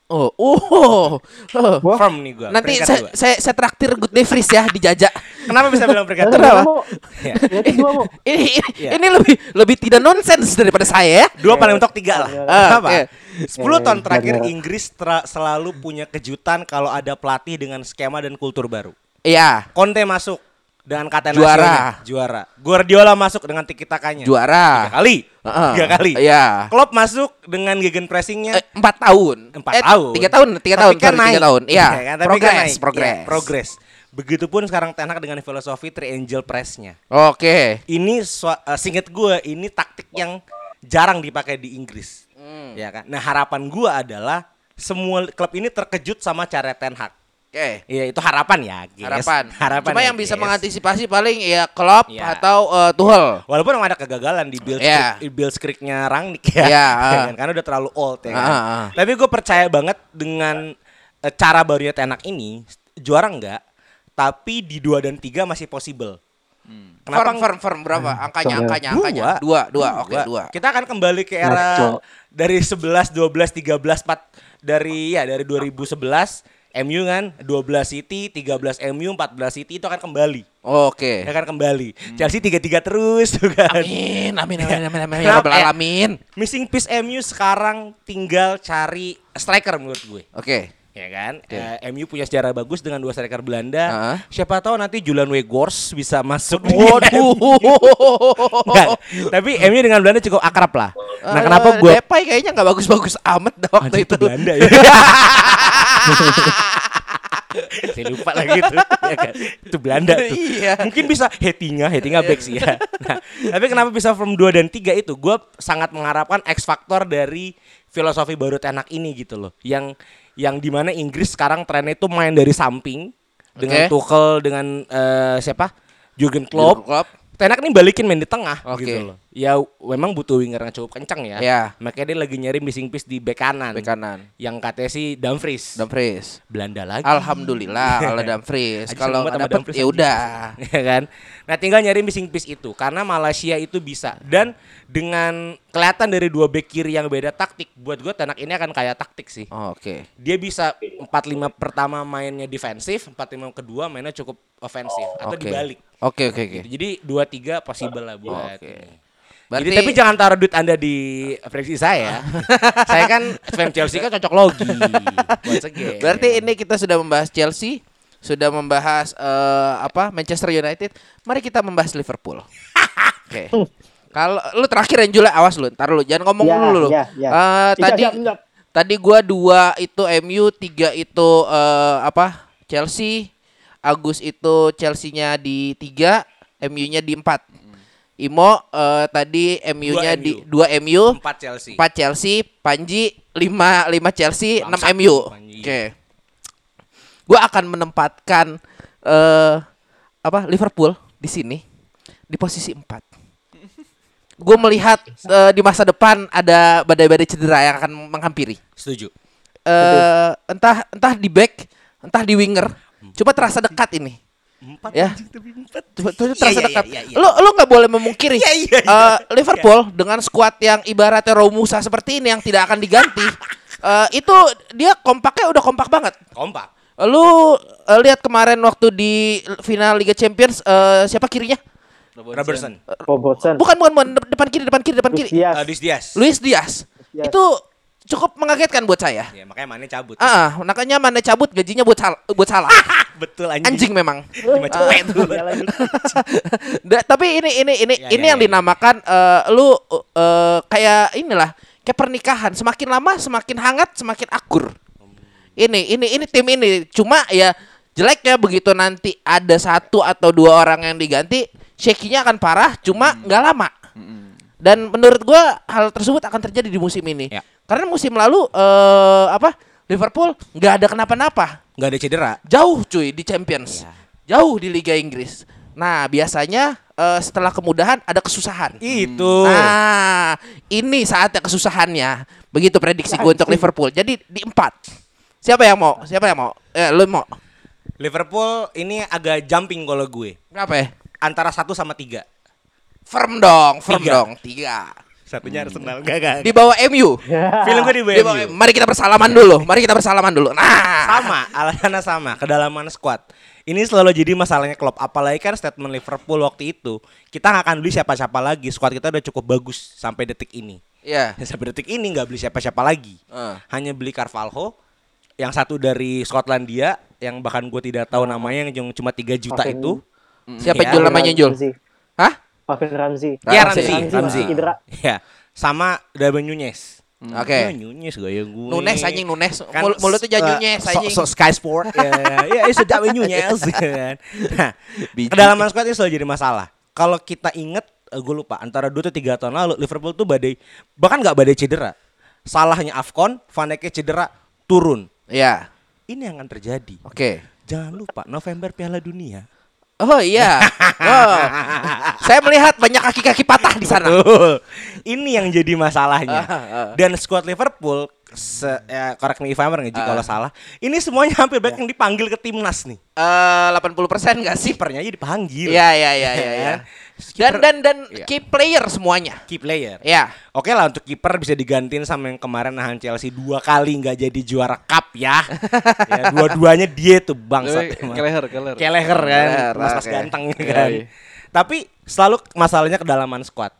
Oh, oh, oh. Wah. Firm nih gua. Nanti peringkat saya, dua. saya saya traktir Good Day Freeze ya dijajak. Kenapa bisa bilang peringkat Jangan, 2? Kenapa? jangan, Mo. Ya. Ya, mau. ini ini, Iya. ini lebih lebih tidak nonsens daripada saya ya. Dua paling mentok tiga lah. Ah, Kenapa? oke. 10 tahun Ya, terakhir. Inggris tra- selalu punya kejutan kalau ada pelatih dengan skema dan kultur baru. Iya. Conte masuk. Dengan kata Juara. nasional. Juara. Guardiola masuk dengan tiki takanya. Juara. Tiga kali. Heeh. Tiga kali. Iya. Klopp masuk dengan gegen pressingnya. Eh, empat tahun. Empat Eh, tahun. Tiga tahun. Tiga Tapi tahun. kan sorry, naik. Tiga tahun. Iya. kan? Tapi kan Progres. Progres. Progres. Begitupun sekarang Ten Hag dengan filosofi triangle pressnya. Oke. Ini swa- eh, singkat gue ini taktik yang jarang dipakai di Inggris. Hmm. Ya kan. Nah harapan gue adalah semua klub ini terkejut sama cara Ten Hag. Oke. Iya itu harapan ya. guys. Harapan. Harapan. Cuma ya, yang bisa guys. mengantisipasi paling ya Klopp Iya. atau eh, Tuchel. Walaupun emang ada kegagalan di build Iya. script, build scriptnya Rangnick ya, Iya, Ya ah. karena udah terlalu old ya kan. Ah, ah. Tapi gue percaya banget dengan eh, cara barunya Tenak ini juara enggak, tapi di dua dan tiga masih possible. Firm, firm, firm berapa? Angkanya, Soalnya- angkanya, angkanya. Dua, dua. Oke, dua. Kita akan kembali ke era Ngaco. dari 11, 12, 13, 4 dari ya dari 2011 MU kan 12 City, 13 MU, 14 City itu akan kembali. Oke. Ya kan kembali. Chelsea 3-3 terus tuh kan. Amin, amin, amin, amin, amin, ya Rabbal Eh, alamin. Missing piece MU sekarang tinggal cari striker menurut gue. Oke. Ya kan? Eh, MU punya sejarah bagus dengan dua striker Belanda. Heeh. Siapa tahu nanti Julian Weghorst bisa masuk. Waduh. Enggak, tapi MU dengan Belanda cukup akrab lah. Nah, Eh, kenapa gue Depay kayaknya nggak bagus-bagus amat waktu Anjing, itu. Belanda ya. Saya lupa lagi tuh. Ya kan? Itu Belanda tuh. Iya. Mungkin bisa Hetinga, Hetinga back sih ya. Nah, tapi kenapa bisa from 2 dan 3 itu? Gue sangat mengharapkan X faktor dari filosofi baru Tenak ini gitu loh. Yang yang di mana Inggris sekarang trennya itu main dari samping dengan Oke. Tuchel dengan eh, siapa? Jurgen Klopp. Jurgen Klopp. Tenak nih balikin main di tengah Oke. gitu loh. Ya memang butuh winger yang cukup kencang ya. Iya. Makanya dia lagi nyari missing piece di bek kanan. Bek kanan. Yang katanya sih Dumfries. Dumfries. Belanda lagi. Alhamdulillah kalau Dumfries. Kalau Dumfries, ya udah. ya kan. Nah, tinggal nyari missing piece itu karena Malaysia itu bisa dan dengan kelihatan dari dua bek kiri yang beda taktik, buat gue Tenak ini akan kayak taktik sih. Oh, Oke. Dia bisa 4-5 pertama mainnya defensif, 4-5 kedua mainnya cukup ofensif atau Oke. dibalik. Oke oke oke. Gitu. Jadi 2-3 possible lah buat. Oke. ini. Berarti Jadi tapi jangan taruh duit Anda di prediksi saya. saya kan fan Chelsea kan cocok logi. Berarti ini kita sudah membahas Chelsea, sudah membahas eh, apa Manchester United. Mari kita membahas Liverpool. Oke. Kalau lu terakhir yang Jule awas lu, ntar lu jangan ngomong Ya, dulu lu. ya, ya. Eh, Siap, tadi siap, siap. tadi gua dua itu MU, tiga itu eh, apa Chelsea, Agus itu Chelsea-nya di tiga, MU-nya di empat. Imo eh, tadi MU-nya di MU. dua MU, 4 Chelsea. 4 Chelsea, Panji 5 5 Chelsea, 6 Bangsat MU. tuh, Oke. Panji. Gua akan menempatkan eh apa Liverpool di sini di posisi 4. Gue melihat eh, di masa depan ada badai-badai cedera yang akan menghampiri. Setuju. Eh entah entah di back, entah di winger. Coba terasa dekat ini. Empat Ya. empat. Coba, coba Iya, terasa iya, dekat. iya, iya. Lu lu nggak boleh memungkiri. Iya, iya, iya. Eh, Liverpool dengan skuad yang ibaratnya Romusa seperti ini yang tidak akan diganti. eh, itu dia kompaknya udah kompak banget. Kompak. Lu eh, lihat kemarin waktu di final Liga Champions eh, siapa kirinya? Robertson. Robertson. Bukan bukan bukan depan kiri depan kiri depan kiri. Lucias. Uh, Luis Diaz. Luis Diaz. Diaz. Itu cukup mengagetkan buat saya. Ya, makanya Mane cabut. Ah, makanya mana cabut gajinya buat salah buat salah. Betul anjing. Anjing memang. Cuma cepet tuh. Iya. Da- tapi ini ini ini Ya, ini ya, yang ya. dinamakan eh, lu eh, kayak inilah kayak pernikahan semakin lama semakin hangat semakin akur. Ini ini ini tim ini cuma ya jeleknya begitu nanti ada satu atau dua orang yang diganti shakinya akan parah cuma nggak lama. Dan menurut gua hal tersebut akan terjadi di musim ini. Ya. Karena musim lalu eh apa Liverpool nggak ada kenapa-napa Gak ada cedera. jauh cuy di Champions, jauh di Liga Inggris. Nah biasanya eh, setelah kemudahan ada kesusahan. Itu. Nah ini saatnya kesusahannya. Begitu prediksi gue untuk Liverpool. Jadi di empat. Siapa yang mau? Siapa yang mau? Eh, lu mau? Liverpool ini agak jumping kalau gue. Berapa ya? Antara satu sama tiga. Firm dong, firm Tiga. dong. Tiga. Satunya Arsenal. Enggak, enggak. Di bawah MU. Film gue di Di bawah BMU. Mari kita bersalaman dulu. Mari kita bersalaman dulu. Nah. Sama, alasannya sama, kedalaman squad. Ini selalu jadi masalahnya klub. Apalagi kan statement Liverpool waktu itu, kita nggak akan beli siapa-siapa lagi. Squad kita udah cukup bagus sampai detik ini. Iya. Dan sampai detik ini nggak beli siapa-siapa lagi. Eh. Hanya beli Carvalho, yang satu dari Skotlandia, yang bahkan gue tidak tahu namanya, yang cuma 3 juta Oke. itu. Siapa Iya. Jul namanya Jul? Hah? Alvin Ramsey. Ya. Ramzi, Ramzi. masih cedera. Ya, sama Darwin Nunes. Oke. Ya, Nunes gaya gue. Nunes anjing Nunes. Kan Mul- mulutnya jadi eh, Nunes so, anjing. so Sky Sport ya, ya itu Darwin Nunes kan. Nah, Biji. kedalaman squad ini selalu jadi masalah. Kalau kita inget, gue lupa antara dua atau tiga tahun lalu Liverpool tuh badai bahkan nggak badai cedera. Salahnya Afcon, Van Dijk cedera turun. Iya. Ini yang akan terjadi. Oke. Jangan lupa November Piala Dunia. Oh iya. Wow. Saya melihat banyak kaki-kaki patah di sana. Betul. Ini yang jadi masalahnya. Ah, ah. Dan squad Liverpool, se, ya, correct me if I'm wrong ya, Ji, Ah. kalau salah. Ini semuanya hampir banyak yang dipanggil ke timnas nih. Eh 80% enggak sih? Kipernya aja dipanggil. Iya iya iya iya iya. Dan dan dan Iya. key player semuanya. Key player. Ya. Oke lah untuk kiper bisa digantiin sama yang kemarin nahan Chelsea dua kali nggak jadi juara cup ya. ya dua-duanya dia tuh bangsat. emang. Keleher, keleher. Keleher kan, Keleher, mas-mas oke. ganteng ya kan. iya. Tapi selalu masalahnya kedalaman squad.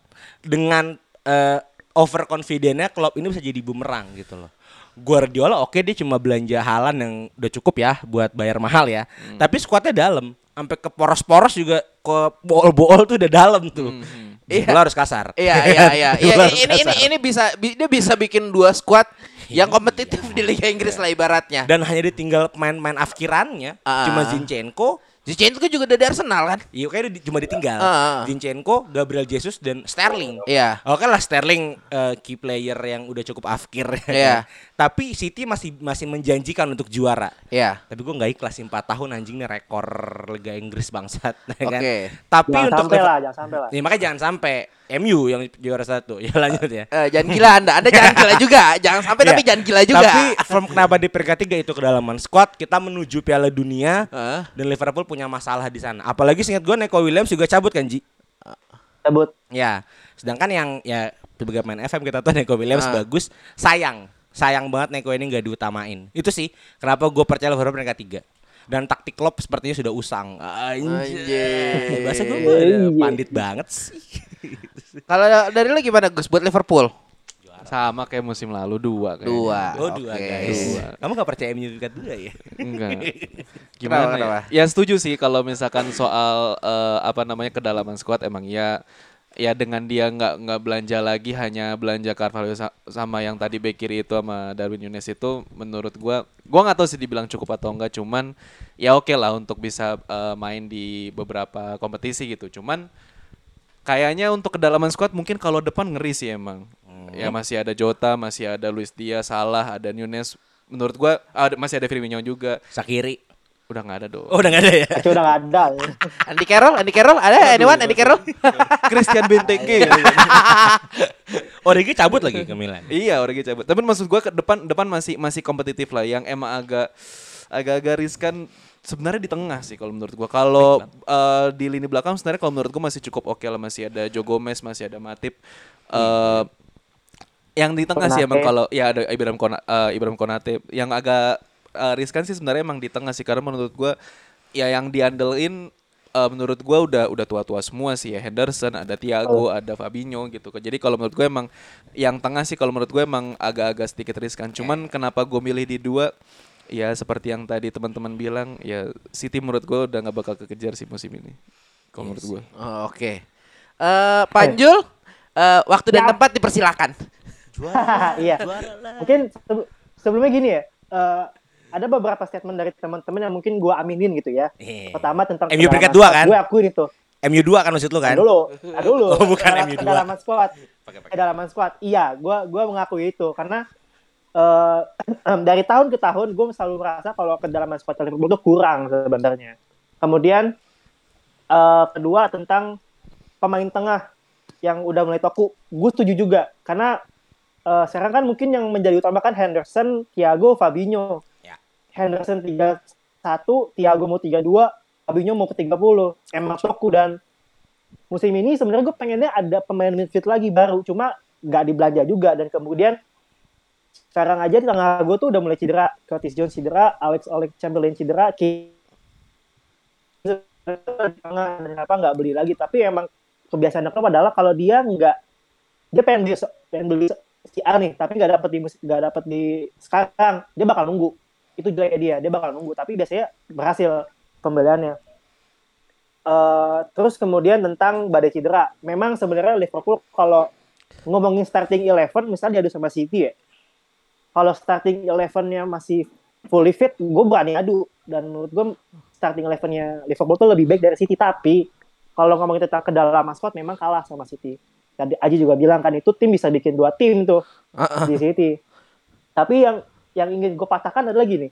Dengan eh, overconfidentnya Klopp ini bisa jadi bumerang gitu loh. Guardiola oke dia cuma belanja halan yang udah cukup ya buat bayar mahal ya. Hmm. Tapi squadnya dalam, sampai ke poros-poros juga ke bool-bool tuh udah dalam tuh. Iya. Bola harus kasar. Iya iya iya. Iya, harus ini ini ini bisa bi- dia bisa bikin dua squad yang kompetitif di Liga Inggris lah ibaratnya. dan hanya ditinggal pemain-pemain afkirannya Ah. cuma Zinchenko Zinchenko juga udah dari Arsenal kan? iya kayaknya di- cuma ditinggal Ah. Zinchenko Gabriel Jesus dan Sterling Iya. Oke lah Sterling eh, key player yang udah cukup afkir ya Iya. kan. Tapi City masih masih menjanjikan untuk juara. Iya. Tapi gue nggak ikhlas 4 tahun anjing nih rekor Liga Inggris bangsat ya kan. Oke. Tapi Jangan untuk sampai lah, jangan sampai lah. Ya, makanya jangan sampai MU yang juara satu. Ya lanjut ya. Eh, jangan gila Anda. Anda jangan gila juga. Jangan sampai tapi Iya. jangan gila juga. Tapi from kenapa di peringkat tiga itu kedalaman squad kita menuju Piala Dunia Heeh. dan Liverpool punya masalah di sana. Apalagi seingat gue Neko Williams juga cabut kan Ji. Sebut. Ya, sedangkan yang ya sebagai main FM kita tahu Neko Williams Ah. bagus. Sayang, sayang banget Neko ini nggak diutamain. Itu sih kenapa gue percaya Liverpool peringkat tiga. Dan taktik Klopp sepertinya sudah usang. Anjir. Anjir. Bahasa gue pandit banget sih. Kalau dari lu gimana Gus buat Liverpool? Sama kayak musim lalu dua kayaknya. Dua. Oh dua guys. Dua. Kamu gak percaya MU peringkat dua ya? Enggak. Kenapa, Gimana kenapa? ya? Ya setuju sih kalau misalkan soal eh, apa namanya kedalaman squad emang ya ya dengan dia nggak nggak belanja lagi hanya belanja Carvalho sa- sama yang tadi back kiri itu sama Darwin Nunes itu menurut gua gua nggak tahu sih dibilang cukup atau enggak cuman ya oke lah untuk bisa eh, main di beberapa kompetisi gitu cuman kayaknya untuk kedalaman squad mungkin kalau depan ngeri sih emang ya masih ada Jota masih ada Luis Diaz Salah ada Nunes menurut gua ada, masih ada Firmino juga Sakiri. udah nggak ada dong Oh udah gak ada ya? Kacau udah gak ada. Andy Carroll, Andy Carroll ada anyone Andy Carroll? Christian Benteke Origi cabut lagi ke Milan. iya Origi cabut tapi maksud gua ke depan depan masih masih kompetitif lah yang emang agak agak-agak riskan sebenarnya di tengah sih kalau menurut gua. Kalau eh, di lini belakang sebenarnya kalau menurut gua masih cukup oke lah. Masih ada Joe Gomez masih ada Matip. Eh, yang di tengah sih Konate. emang kalau ya ada Ibrahim Kona, eh, Ibrahim Konate. Yang agak eh, riskan sih sebenarnya emang di tengah sih. Karena menurut gua ya yang diandelin eh, menurut gua udah udah tua-tua semua sih ya. Henderson ada Thiago ada Fabinho gitu kan. Jadi kalau menurut gue emang yang tengah sih kalau menurut gue emang agak-agak sedikit riskan. Cuman kenapa gue milih di dua ya seperti yang tadi teman-teman bilang ya City menurut gue udah nggak bakal kekejar sih musim ini kalau menurut gue Oh, Oke. Eh Panjul, eh, waktu dan Ya. tempat dipersilakan. iya. Mungkin se- sebelumnya gini ya. eh, ada beberapa statement dari teman-teman yang mungkin gua aminin gitu ya. Iya. Pertama tentang MU peringkat dua kan? Gue akuin itu. MU 2 kan maksud lu kan? Dulu, dulu. Oh, bukan MU dua. Kedalaman squad. Kedalaman squad. Iya, gua gua mengakui itu karena eh dari tahun ke tahun gue selalu merasa kalau kedalaman squad Liverpool itu kurang sebenarnya. Kemudian eh kedua tentang pemain tengah yang udah mulai toku, gue setuju juga karena eh, sekarang kan mungkin yang menjadi utama kan Henderson, Thiago, Fabinho. Ya. Henderson 31, Thiago mau 32, Fabinho mau ke 30. Emang toku dan musim ini sebenarnya gue pengennya ada pemain midfield lagi baru, cuma nggak dibelanja juga dan kemudian sekarang aja di tengah gue tuh udah mulai cedera, Curtis Jones cedera, Alex Alex Chamberlain cedera, kenapa nggak beli lagi tapi emang kebiasaan klub adalah kalau dia nggak dia pengen beli pengen beli si A nih tapi nggak dapet di nggak dapet di sekarang dia bakal nunggu itu jeleknya dia dia bakal nunggu tapi biasanya berhasil pembeliannya Eh, terus kemudian tentang badai cedera. Memang sebenarnya Liverpool kalau ngomongin starting eleven misalnya diadu sama City ya. Kalau starting elevennya masih fully fit, gue berani adu. Dan menurut gue starting elevennya Liverpool tuh lebih baik dari City. Tapi kalau ngomongin tentang kedalaman squad memang kalah sama City. Tadi Aji juga bilang kan itu tim bisa bikin dua tim tuh Ah, ah. di City. Tapi yang yang ingin gue patahkan adalah gini.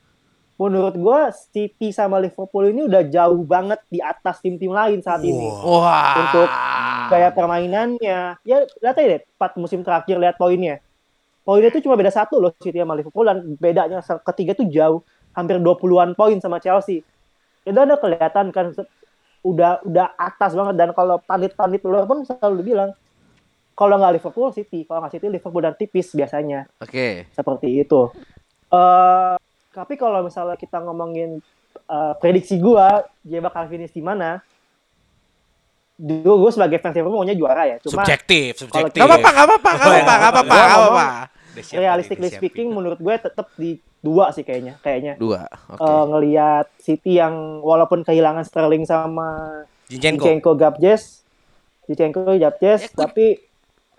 Menurut gue City sama Liverpool ini udah jauh banget di atas tim-tim lain saat ini. Wah. Untuk kayak permainannya. Ya lihat aja deh, 4 musim terakhir lihat poinnya. Poinnya itu cuma beda satu loh City sama Liverpool dan bedanya ketiga tuh jauh. Hampir 20-an poin sama Chelsea. Itu udah kelihatan kan udah udah atas banget dan kalau pandit-pandit luar pun selalu bilang kalau nggak Liverpool City, kalau nggak City Liverpool dan tipis biasanya Oke. seperti itu. eh tapi kalau misalnya kita ngomongin eh, prediksi gua dia bakal finish di mana? Dulu gue sebagai fans Liverpool maunya juara ya. Cuma subjektif, subjektif. Apa-apa, gak apa-apa, gak apa-apa, gak apa-apa, gak apa-apa. Realistically speaking menurut gue tetap di dua sih kayaknya. Kayaknya Dua. Oke. Eh, ngelihat City yang walaupun kehilangan Sterling sama Zinchenko. Zinchenko Gabjes, Zinchenko Gabjes, Ya, ku- tapi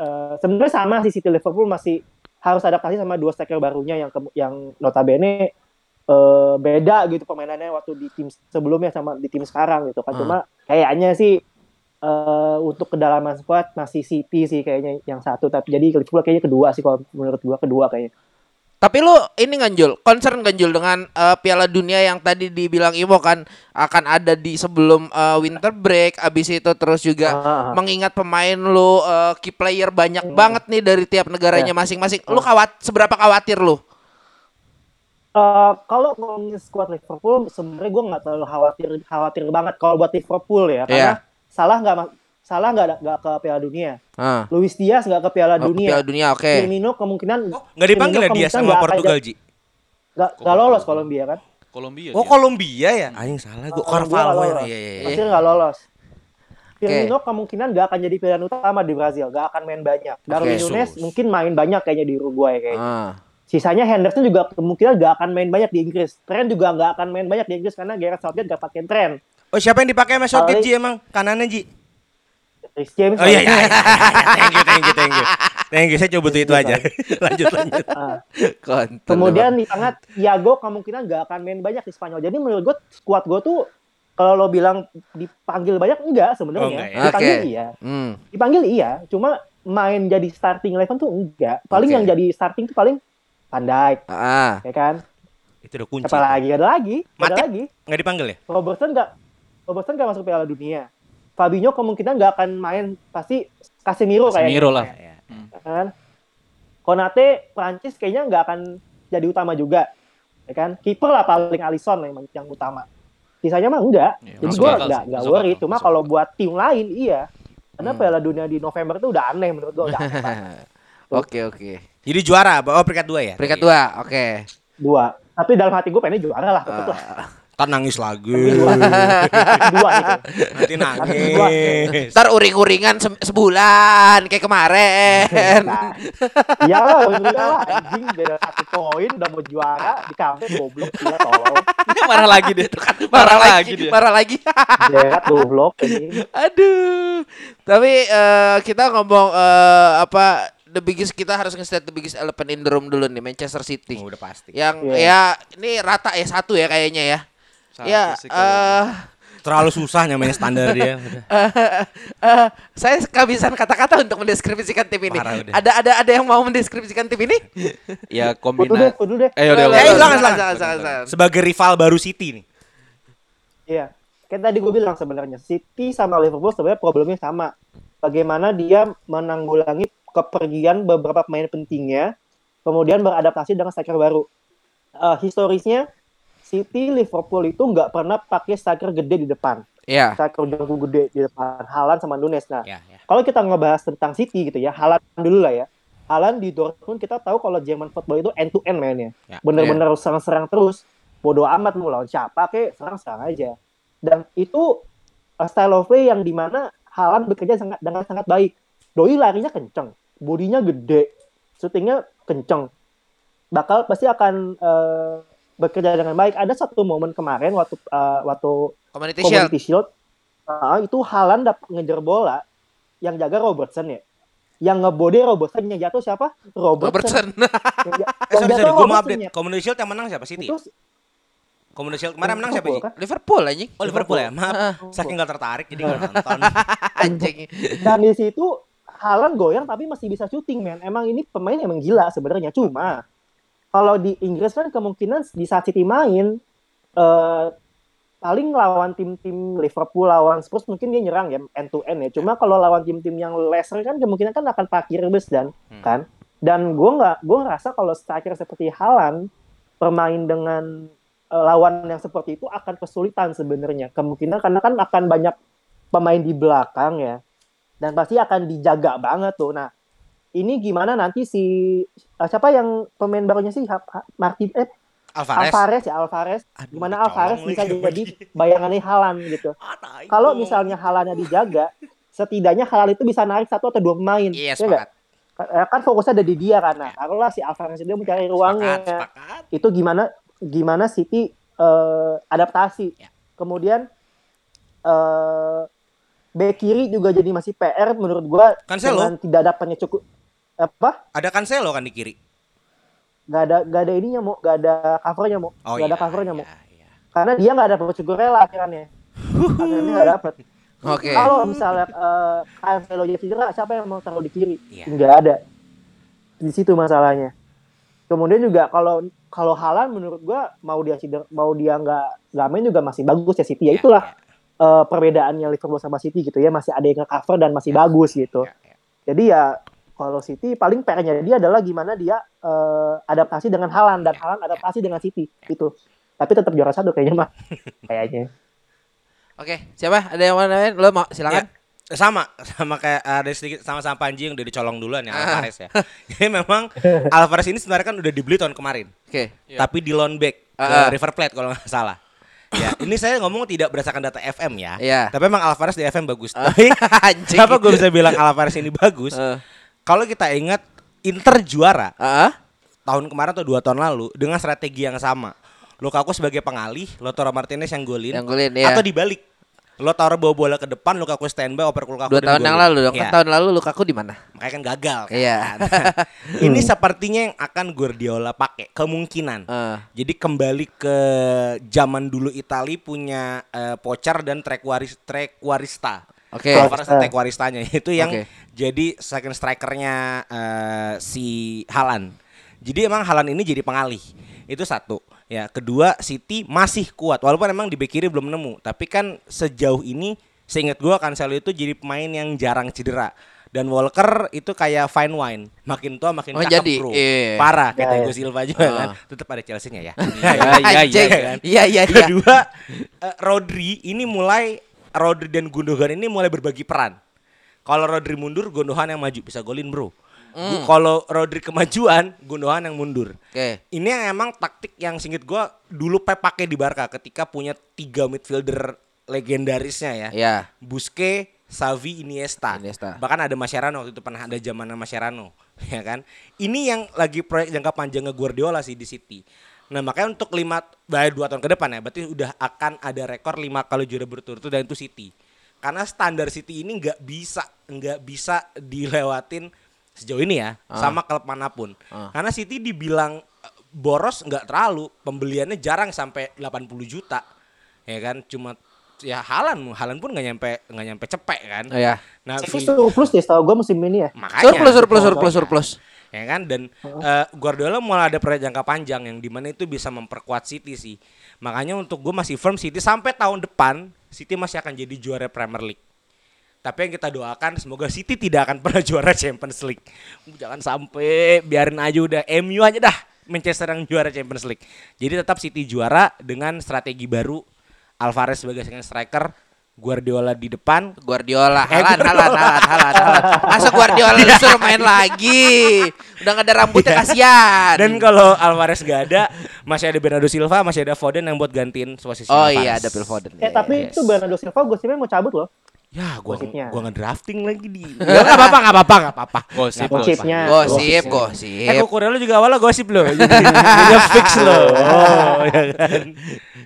eh, sebenarnya sama sih City Liverpool masih harus adaptasi sama dua striker barunya yang yang notabene eh, beda gitu permainannya waktu di tim sebelumnya sama di tim sekarang gitu kan. Hmm. Cuma kayaknya sih eh, untuk kedalaman squad masih City sih kayaknya yang satu tapi jadi Liverpool kayaknya kedua sih kalau menurut gua kedua kayaknya. Tapi lu ini nggak Jul, concern nggak Jul dengan eh, Piala Dunia yang tadi dibilang Imo kan akan ada di sebelum eh, winter break, abis itu terus juga ah. mengingat pemain lu eh, key player banyak banget nih dari tiap negaranya Ya. masing-masing. Lu kawat seberapa khawatir lu? Eh, kalau ngomongin squad Liverpool sebenarnya gue nggak terlalu khawatir khawatir banget kalau buat Liverpool ya karena Iya. Salah nggak salah nggak nggak ke Piala Dunia Ah. Luis Diaz nggak ke Piala Oh, Dunia Piala Dunia oke. Firmino kemungkinan Oh, nggak dipanggil ya dia sama Portugal, Ji? nggak nggak lolos Kolombia kan Kolombia. Oh. Kolombia ya? Aing salah gua. Kolombia Carvalho. ya. Iya, iya, iya. pasti nggak lolos Firmino kemungkinan nggak akan jadi pilihan utama di Brazil nggak akan main banyak Darwin Oke, Nunes mungkin main banyak kayaknya di Uruguay kayaknya Ah. sisanya Henderson juga kemungkinan nggak akan main banyak di Inggris Trent juga nggak akan main banyak di Inggris karena Gareth Southgate nggak pakai Trent Oh, siapa yang dipakai sama Southgate, Ji emang? Kanannya, Ji? Rhys James Oh iya, iya, iya, iya, iya. Thank you, thank you, thank you. Thank you, saya coba butuh itu aja. lanjut, lanjut. Ah. Kontol Kemudian di tengah Thiago kemungkinan nggak akan main banyak di Spanyol. Jadi menurut gue squad gue tuh kalau lo bilang dipanggil banyak enggak Oh, sebenarnya. enggak ya? Dipanggil Oke. iya. Hmm. Dipanggil iya, cuma main jadi starting eleven tuh enggak. Paling Oke. yang jadi starting tuh paling Van Dijk, Ah. ya kan? Itu udah kunci. Apa tuh. lagi? Ada lagi? Ada Matip lagi. nggak dipanggil ya? Robertson nggak Robertson nggak masuk Piala Dunia. Fabinho kemungkinan nggak akan main pasti Casemiro kayaknya. Casemiro lah. Ya, kan Konate Prancis kayaknya nggak akan jadi utama juga ya kan kiper lah paling Alisson lah yang, yang utama sisanya mah enggak Iya, jadi gue nggak nggak worry akal, cuma kalau buat tim lain iya karena Hmm. Piala Dunia di November itu udah aneh menurut gue. Oke oke. Jadi juara, oh peringkat dua ya? Peringkat dua, oke. dua tapi dalam hati gue pengennya juara lah tetep lah Ah. Ntar nangis lagi. dua dua gitu Nanti nangis. Ntar uring-uringan se- sebulan kayak kemarin. Nah, iya lah, udah lah, anjing beda satu poin udah mau juara di kampus goblok dia tolong marah lagi deh. Kan Marah marah lagi lagi, dia. marah lagi. Berat goblok anjing. Aduh. Tapi eh, kita ngomong eh, apa the biggest kita harus nge-state the biggest elephant in the room dulu nih Manchester City. Oh, udah pasti. Yang Iya. ya ini rata ya satu ya kayaknya ya. Satu ya eh Terlalu susah namanya standar dia. Udah. eh, saya kehabisan kata-kata untuk mendeskripsikan tim ini. Parah. Ada ada ada yang mau mendeskripsikan tim ini? Ya kombinasi. kudu deh. Eh, udah, udah, udah. Sebagai rival baru City nih. Iya, kayak tadi gue bilang sebenarnya City sama Liverpool sebenarnya problemnya sama. Bagaimana dia menanggulangi kepergian beberapa pemain pentingnya, kemudian beradaptasi dengan striker baru. Eh, historisnya City Liverpool itu nggak pernah pakai striker gede di depan, Iya. striker jangkau gede di depan. Halan sama Nunes. Nah, Ya, ya. kalau kita ngebahas tentang City gitu ya, Halan dulu lah ya. Halan di Dortmund kita tahu kalau Jerman football itu end to end mainnya. Ya. Bener-bener serang-serang terus. Bodoh amat mau lawan siapa kek, serang-serang aja. Dan itu uh, style of play yang di mana Halan bekerja sangat dengan sangat baik. Doi larinya kenceng, bodinya gede, syutingnya kenceng. Bakal pasti akan uh, bekerja dengan baik. Ada satu momen kemarin waktu uh, waktu Community Shield. Community Shield Ah, itu Halan dapat ngejar bola yang jaga Robertson ya. Yang ngebode Robertson yang jatuh siapa? Robertson. Robertson. Yang, Eh, yang sorry, sorry, gue mau Robertson update. ya. Community Shield yang menang siapa? City. Itu Community Shield kemarin menang siapa Liverpool, sih? kan? Liverpool anjing. Oh Liverpool ya, maaf. Saking gak tertarik jadi gak nonton. Anjing. Dan di situ Halan goyang tapi masih bisa syuting men. Emang ini pemain emang gila sebenarnya. Cuma kalau di Inggris kan kemungkinan di saat City main eh paling lawan tim-tim Liverpool lawan Spurs mungkin dia nyerang ya end to end ya. Cuma kalau lawan tim-tim yang lesser kan kemungkinan kan akan parkir bus dan Hmm. kan. Dan gue nggak gue ngerasa kalau striker seperti Halan bermain dengan eh, lawan yang seperti itu akan kesulitan sebenarnya. Kemungkinan karena kan akan banyak pemain di belakang ya. Dan pasti akan dijaga banget tuh. Nah, ini gimana nanti si eh, siapa yang pemain barunya sih Ha- Ha- Martin eh Alvarez. Alvarez ya Alvarez. Aduh, Gimana Alvarez lagi. bisa jadi bayangannya Halan gitu. Kalau misalnya Halannya dijaga, setidaknya Halan itu bisa narik satu atau dua pemain. Iya, Ya nggak? sepakat. Kan- kan fokusnya ada di dia karena taruhlah si Alvarez dia mencari ruangnya Sepakat, sepakat. itu gimana gimana City eh, adaptasi. Ya. Kemudian eh bek kiri juga jadi masih PR menurut gua Cancelo. dengan tidak dapatnya cukup apa? Ada Cancelo kan di kiri. Gak ada gak ada ininya mau, gak ada covernya mau, Oh gak iya. ada covernya mau. iya, iya. Karena dia gak ada Cukurella akhirnya. akhirnya gak dapet. Oke. Kalau misalnya eh Cancelo jadi cedera, siapa yang mau taruh di kiri? Iya. Nggak ada. Di situ masalahnya. Kemudian juga kalau kalau Halan menurut gua mau dia cedera, mau dia nggak nggak main juga masih bagus ya City. Ya Iya, itulah iya, eh, perbedaannya Liverpool sama City gitu ya, masih ada yang nge-cover dan masih bagus gitu. iya, iya. Jadi ya kalau City paling PR-nya dia adalah gimana dia eh, adaptasi dengan Halan dan Halan adaptasi dengan City itu. Tapi tetap juara satu kayaknya mah. Kayaknya. Oke, siapa? Ada yang mau nanya? Lo mau silakan. Ya, sama sama kayak ada sedikit sama-sama Panji yang udah dicolong duluan ya Ah. Alvarez ya. Jadi memang Alvarez ini sebenarnya kan udah dibeli tahun kemarin, Oke. Iya. tapi di loan back ke Ah. River Plate kalau nggak salah. Ya, ini saya ngomong tidak berdasarkan data FM ya. Iya. Tapi memang Alvarez di FM bagus. Tapi Anjing. kenapa gue bisa bilang Alvarez ini bagus? Eh. Kalau kita ingat Inter juara Ah, tahun kemarin atau dua tahun lalu dengan strategi yang sama. Lukaku sebagai pengalih, Lautaro Martinez yang golin, Yang golin, iya. atau dibalik. Lo taruh bawa bola ke depan, Lukaku standby, oper Lukaku dua tahun yang lalu dong. Iya. tahun lalu Lukaku di mana? Makanya kan gagal kan. Iya. Ini sepertinya yang akan Guardiola pakai kemungkinan. Eh. Jadi kembali ke zaman dulu Itali punya eh, Pocher dan Trequaris Trequarista. Oke. Alvarez dan Trequaristanya itu yang Oke. jadi second strikernya eh, si Halan. Jadi emang Halan ini jadi pengalih. Itu satu. Ya, kedua City masih kuat walaupun emang di bek kiri belum nemu, tapi kan sejauh ini seingat gua Cancelo itu jadi pemain yang jarang cedera. Dan Walker itu kayak fine wine, makin tua makin Oh, cakep jadi, bro. iya. Parah kayak Ya, ya. Thiago Silva juga Ah. kan. Tetap ada Chelsea-nya ya. iya, iya, kan? Iya, iya, iya. Kedua, eh, Rodri ini mulai Rodri dan Gundogan ini mulai berbagi peran. Kalau Rodri mundur, Gundogan yang maju bisa golin, Bro. Gu- Kalau Rodri kemajuan, Gundogan yang mundur. Oke. Ini yang emang taktik yang singkat gua dulu Pep pakai di Barca ketika punya tiga midfielder legendarisnya ya. Iya. Busquets, Xavi, Iniesta. Iniesta. Bahkan ada Mascherano waktu itu pernah ada zaman Mascherano, ya kan? Ini yang lagi proyek jangka panjangnya Guardiola sih di City. Nah makanya untuk lima, bah, dua tahun ke depan ya, berarti udah akan ada rekor lima kali juara berturut-turut dan itu City. Karena standar City ini nggak bisa, nggak bisa dilewatin sejauh ini ya, sama klub mana pun. Ah. Karena City dibilang eh, boros nggak terlalu, pembeliannya jarang sampai 80 juta, ya kan? Cuma ya Halan, Halan pun nggak nyampe nggak nyampe cepek kan. Oh ya. Nah, vi- surplus deh setahu gue musim ini ya. makanya Surplus, surplus, surplus, surplus. Ya kan? Dan eh, Guardiola mulai ada proyek jangka panjang yang di mana itu bisa memperkuat City sih. Makanya untuk gue masih firm City sampai tahun depan City masih akan jadi juara Premier League. Tapi yang kita doakan semoga City tidak akan pernah juara Champions League. Jangan sampai biarin aja udah MU aja dah Manchester yang juara Champions League. Jadi tetap City juara dengan strategi baru Alvarez sebagai striker Guardiola di depan Guardiola, Eh, halan, halan, halan, halan, halan. Masa Guardiola disuruh main lagi? Udah gak ada rambutnya kasihan. Dan kalau Alvarez gak ada, masih ada Bernardo Silva, masih ada Foden yang buat gantiin posisi Oh Alvarez. iya, ada Phil Foden. Eh tapi itu Bernardo Silva gosipnya mau cabut loh. Ya, gua Gosipnya. gua ngedrafting lagi di. Gak apa-apa, gak apa-apa, gak apa-apa. Gosip, Gosipnya. Gosip, Eh, gosip. Kukurelo juga awalnya gosip loh. Jadi jadi fix loh. Oh, ya kan.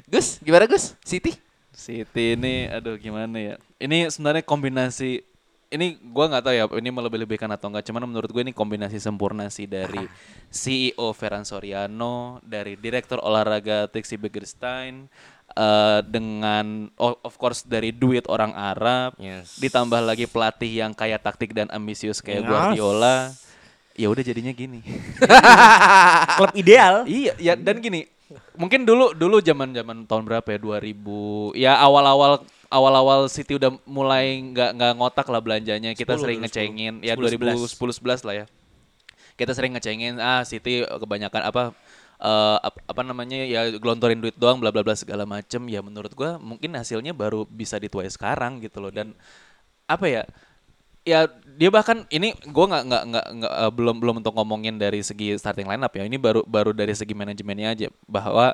Gus, gimana Gus? City? City ini aduh gimana ya. Ini sebenarnya kombinasi ini gua nggak tahu ya ini melebih-lebihkan atau enggak cuman menurut gue ini kombinasi sempurna sih dari CEO Ferran Soriano dari direktur olahraga Trixie Begerstein eh, dengan of course dari duit orang Arab Yes. ditambah lagi pelatih yang kaya taktik dan ambisius kayak Yes. Guardiola ya udah jadinya gini Klub ideal. Iya, ya dan gini, mungkin dulu dulu zaman-zaman tahun berapa ya? 2000 ya awal-awal awal-awal City udah mulai nggak nggak ngotak lah belanjanya. Kita 10 sering dulu, ngecengin. 10. ya 10, 2010 11 lah ya. Kita sering ngecengin ah City kebanyakan apa eh, ap- apa namanya ya gelontorin duit doang bla bla bla segala macem. Ya menurut gua mungkin hasilnya baru bisa dituai sekarang gitu loh. Dan apa ya? Ya dia bahkan ini gue nggak nggak nggak nggak, eh, belum belum untuk ngomongin dari segi starting lineup ya. Ini baru baru dari segi manajemennya aja bahwa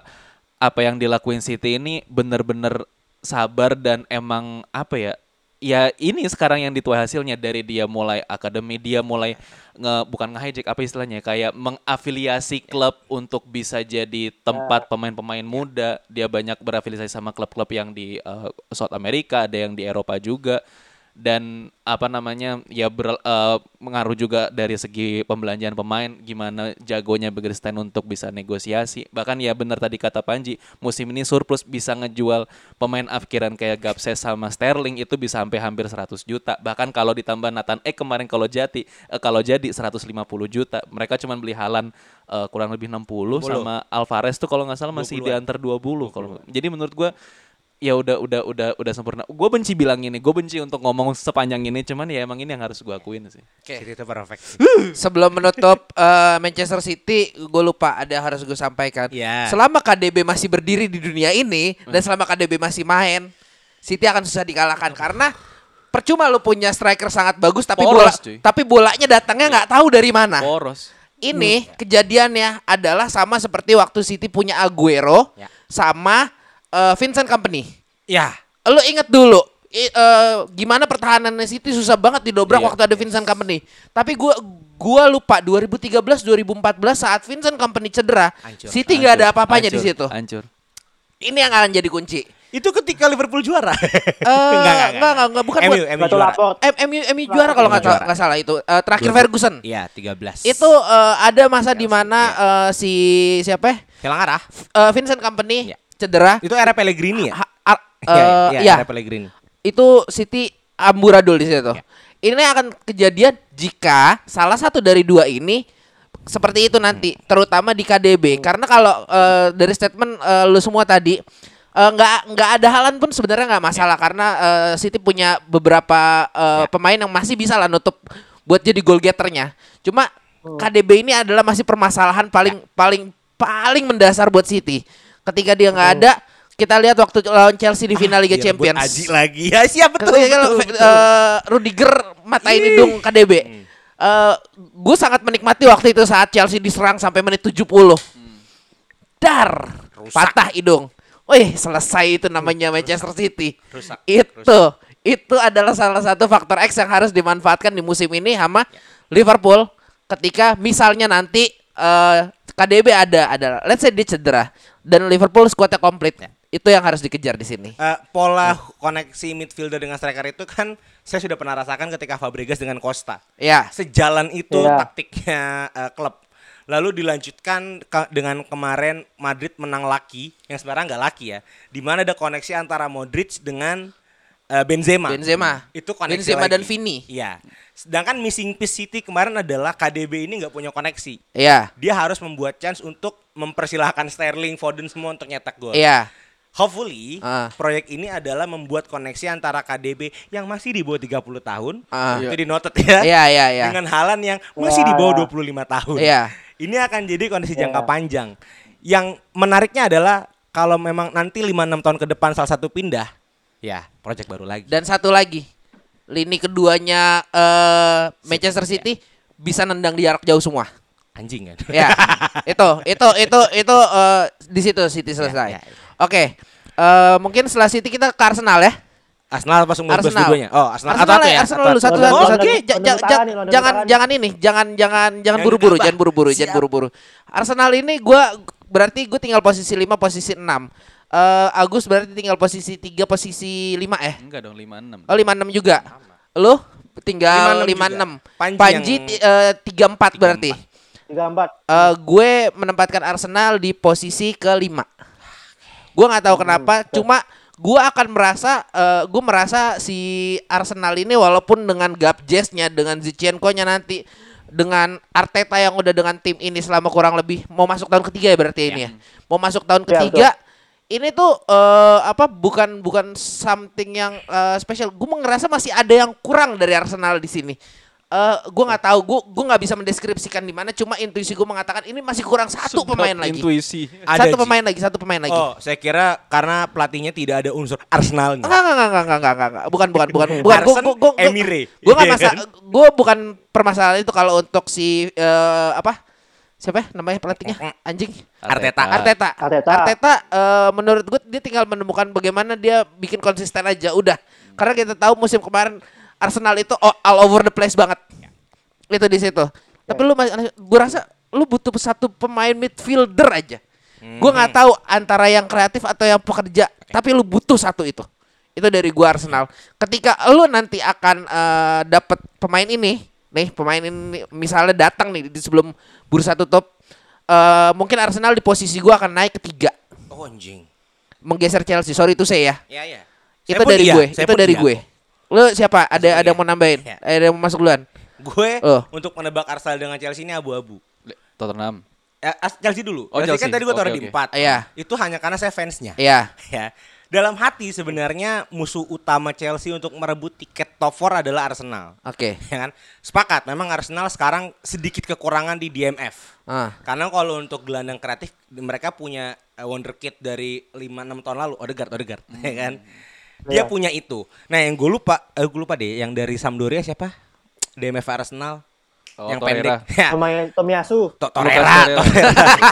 apa yang dilakuin City ini bener-bener sabar dan emang apa ya ya ini sekarang yang dituai hasilnya. Dari dia mulai akademi dia mulai nge bukan nge-hijack apa istilahnya kayak mengafiliasi klub untuk bisa jadi tempat pemain-pemain muda. Dia banyak berafiliasi sama klub-klub yang di eh, South America ada yang di Eropa juga dan apa namanya ya ber- eh, mengaruh juga dari segi pembelanjaan pemain gimana jagonya Begerstein untuk bisa negosiasi bahkan ya benar tadi kata Panji musim ini surplus bisa ngejual pemain afkiran kayak Gapses sama Sterling itu bisa sampai hampir 100 juta bahkan kalau ditambah Nathan Ek kemarin kalau jadi eh, kalau jadi 150 juta mereka cuma beli Halan eh, kurang lebih 60, 60. sama Alvarez tuh kalau nggak salah masih di 20-an. antar 20 kalau jadi menurut gua ya udah udah udah udah sempurna. Gue benci bilang ini, gue benci untuk ngomong sepanjang ini, cuman ya emang ini yang harus gue akuin sih. City itu perfect. sih. Sebelum menutup eh, Manchester City, gue lupa ada yang harus gue sampaikan. Iya. Selama KDB masih berdiri di dunia ini dan selama KDB masih main, City akan susah dikalahkan karena percuma lu punya striker sangat bagus tapi bola Poros, cuy. tapi bolanya datangnya nggak tahu dari mana. Poros. Ini kejadiannya adalah sama seperti waktu City punya Aguero Ya. sama eh, Vincent Company. Ya. Lu inget dulu i- eh, gimana pertahanannya City susah banget didobrak Iya. waktu ada Vincent Company. Tapi gua gua lupa 2013 2014 saat Vincent Company cedera, Hancur, City nggak ada apa-apanya di situ. Hancur. Ini yang akan jadi kunci. Itu ketika Liverpool juara. Eh, enggak, enggak, enggak, bukan MU, buat MU juara. MU MU juara kalau nggak salah, juara. nggak salah itu. Eh, terakhir Ferguson. Iya, 13. Itu eh, ada masa di mana eh, si siapa? ya? Hilang arah. Eh, Vincent Company Iya. Cedera. Itu era Pellegrini ya? Ha- ar- Iya, eh, iya, iya. era Pellegrini. itu City amburadul di situ. Ya. Ini akan kejadian jika salah satu dari dua ini seperti itu nanti, terutama di KDB. Karena kalau eh, dari statement eh, lu semua tadi nggak nggak ada halan pun sebenarnya nggak masalah karena eh, City punya beberapa eh, pemain yang masih bisa lah nutup buat jadi goal getternya. Cuma KDB ini adalah masih permasalahan paling paling paling mendasar buat City. Ketika dia nggak ada, kita lihat waktu lawan Chelsea di final Liga Direbut Champions. Aji lagi. Ya, siap betul. Ketika betul, betul. Rudiger matain hidung KDB. Eh, gue sangat menikmati waktu itu saat Chelsea diserang sampai menit 70. Dar, patah hidung. Wih, selesai itu namanya Manchester City. Rusak. Itu, itu adalah salah satu faktor X yang harus dimanfaatkan di musim ini sama Liverpool ketika misalnya nanti eh, KDB ada ada let's say dia cedera dan Liverpool skuadnya komplit. Itu yang harus dikejar di sini. Eh, pola koneksi midfielder dengan striker itu kan saya sudah pernah rasakan ketika Fabregas dengan Costa. Ya. Sejalan itu Iya. taktiknya eh, klub. Lalu dilanjutkan ke- dengan kemarin Madrid menang laki, yang sekarang nggak laki ya. Di mana ada koneksi antara Modric dengan eh, Benzema. Benzema. Itu koneksi Benzema lagi. dan Vini. Iya. Sedangkan missing piece City kemarin adalah KDB ini nggak punya koneksi. Iya. Dia harus membuat chance untuk mempersilahkan Sterling, Foden semua untuk nyetak gol. Iya. Hopefully Ah. proyek ini adalah membuat koneksi antara KDB yang masih di bawah 30 tahun Ah. itu di noted ya. Iya, iya, iya. Dengan Halan yang masih di Wah. bawah 25 tahun. Iya. Ini akan jadi kondisi Iya. jangka panjang. Yang menariknya adalah kalau memang nanti 5 6 tahun ke depan salah satu pindah, ya proyek baru lagi. Dan satu lagi, lini keduanya eh, Manchester City bisa nendang di jarak jauh semua. Anjing kan. Ya, itu, itu, itu, itu eh, di situ City selesai. ya, ya. Oke, eh, mungkin setelah City kita ke Arsenal ya. Arsenal mau bahas Arsenal. dua-duanya. Oh, Arsenal, Arsenal, atau ya, ya? Arsenal dulu satu satu. Oh, satu. oke. Jangan jangan ini, jangan jangan jangan buru-buru, jangan buru-buru, jangan buru-buru. Arsenal ini gua berarti gue tinggal posisi 5, posisi 6. Eh, Agus berarti tinggal posisi 3 posisi 5 eh. Enggak dong 56. Oh 56 juga. Lu tinggal 56 56. juga. Panji Panji, yang- ti- eh, 34 berarti. Tiga empat. Eh, gue menempatkan Arsenal di posisi kelima. Gue nggak tahu kenapa, cuma gue akan merasa, eh, gue merasa si Arsenal ini walaupun dengan Gabjesnya, dengan Zinchenko-nya nanti, dengan Arteta yang udah dengan tim ini selama kurang lebih mau masuk tahun ketiga ya berarti ini ya, mau masuk tahun Ya, ketiga. Ini tuh eh, apa bukan bukan something yang eh, spesial. Gue ngerasa masih ada yang kurang dari Arsenal di sini. Eh gue nggak tahu, gue gue nggak bisa mendeskripsikan di mana. Cuma intuisi gue mengatakan ini masih kurang satu pemain lagi. Intuisi. Ada, satu pemain lagi, satu pemain lagi. Oh, saya kira karena pelatihnya tidak ada unsur Arsenalnya. Enggak, enggak, enggak, enggak, enggak, enggak, enggak. Bukan, bukan, bukan, bukan. Gua, gua, Emire. gua nggak Iya masa, kan? gua bukan permasalahan itu kalau untuk si eh, apa? Siapa ya namanya pelatihnya? Anjing. Arteta. Arteta. Arteta. Arteta eh, menurut gue dia tinggal menemukan bagaimana dia bikin konsisten aja udah. Karena kita tahu musim kemarin Arsenal itu all, over the place banget. Itu di situ. Tapi lu masih gue rasa lu butuh satu pemain midfielder aja. Gue nggak tahu antara yang kreatif atau yang pekerja, tapi lu butuh satu itu. Itu dari gua Arsenal. Ketika lu nanti akan eh, dapat pemain ini, nih pemain ini misalnya datang nih di sebelum bursa tutup, eh mungkin Arsenal di posisi gua akan naik ketiga, Oh, anjing. menggeser Chelsea. Sorry itu saya ya. Ya, ya. Itu Saya dari iya, gue. saya Itu dari iya gue. Lu siapa? Ada ada yang mau nambahin? Iya. Ada yang mau masuk duluan? Gue Oh. untuk menebak Arsenal dengan Chelsea ini abu-abu. Tottenham. Eh, As- Chelsea dulu. Oh, Chelsea, Chelsea. kan tadi gue taruh Oke, di empat. Iya. Itu hanya karena saya fansnya. Iya. ya. Dalam hati sebenarnya musuh utama Chelsea untuk merebut tiket top 4 adalah Arsenal. Oke. Ya kan? Sepakat, memang Arsenal sekarang sedikit kekurangan di DMF. Ah. Karena kalau untuk gelandang kreatif mereka punya eh, wonderkid dari 5 6 tahun lalu, Odegaard, Odegaard, ya kan? Dia Iya. punya itu. Nah, yang gue lupa, eh, gue lupa deh, yang dari Sampdoria siapa? DMF Arsenal. Oh, yang Torreira. pendek. Ya, Pemain Tomiyasu. To- Torreira. Torreira.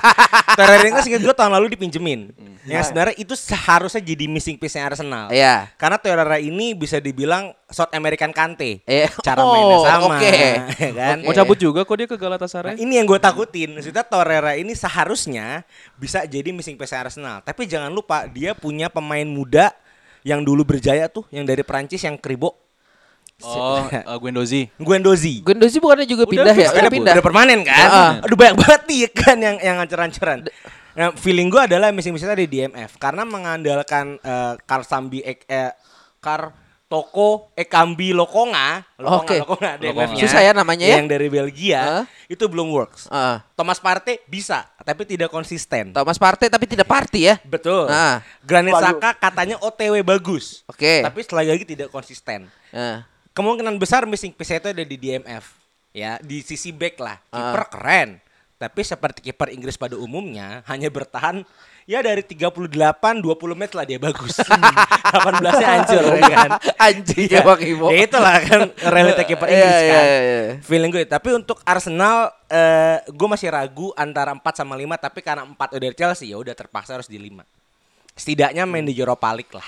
Torreira ini kan seingat gue tahun lalu dipinjemin. Yang Nah. sebenarnya itu seharusnya jadi missing piece-nya Arsenal. Iya. Karena Torreira ini bisa dibilang South American Kante. Eh, Cara oh, mainnya sama, oke. ya kan? Mau cabut juga kok dia ke Galatasaray. Nah, ini yang gue takutin. Maksudnya Torreira ini seharusnya bisa jadi missing piece Arsenal. Tapi jangan lupa dia punya pemain muda yang dulu berjaya tuh, yang dari Prancis yang Kribo, Oh, uh, Guendouzi. Guendouzi. Guendouzi bukannya juga Udah pindah ya? kan? Udah Udah, pindah. udah permanen kan? Heeh. Aduh banyak banget nih kan yang yang ancur-ancuran. Nah, feeling gue adalah missing piece di DMF karena mengandalkan eh, Karsambi Ek, eh, Kar Toko Ekambi Lokonga, Lokonga, Oke. Lokonga, DMF-nya, Susah ya namanya ya? Yang dari Belgia itu belum works. Ah. Thomas Partey bisa, tapi tidak konsisten. Thomas Partey tapi tidak party ya? Betul. Ah. Granit. Saka katanya OTW bagus. Oke. Tapi sekali lagi tidak konsisten. Kemungkinan besar missing piece itu ada di DMF. Ya, di sisi back lah. Kiper Ah. keren. Tapi seperti kiper Inggris pada umumnya hanya bertahan ya dari 38 20 menit lah dia bagus. 18-nya hancur ya kan. Anjing Ya, emang Imo. ya itulah kan realita kiper Iya, Inggris iya, kan. iya. Feeling gue. Tapi untuk Arsenal eh gue masih ragu antara 4 sama 5 tapi karena 4 udah Chelsea ya udah terpaksa harus di 5. Setidaknya main di Europa League lah.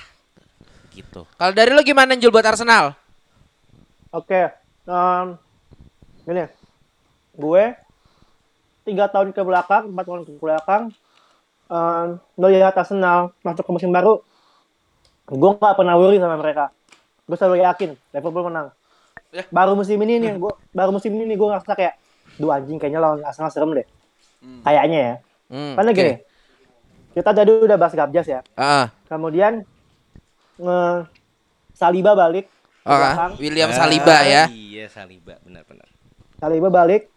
Gitu. Kalau dari lu gimana Jul buat Arsenal? Oke. em, gini. Gue tiga tahun ke belakang, empat tahun ke belakang, em, melihat Arsenal masuk ke musim baru, gue nggak pernah worry sama mereka. Gue selalu yakin Liverpool menang. Ya. Baru musim ini nih, gue baru musim ini nih gue ngerasa kayak, dua anjing kayaknya lawan Arsenal serem deh. Kayaknya ya. Hmm, Karena oke. gini, kita tadi udah bahas Gabjas ya. Ah. Kemudian nge Saliba balik belakang. William Saliba ya. Iya, Saliba benar-benar. Saliba balik.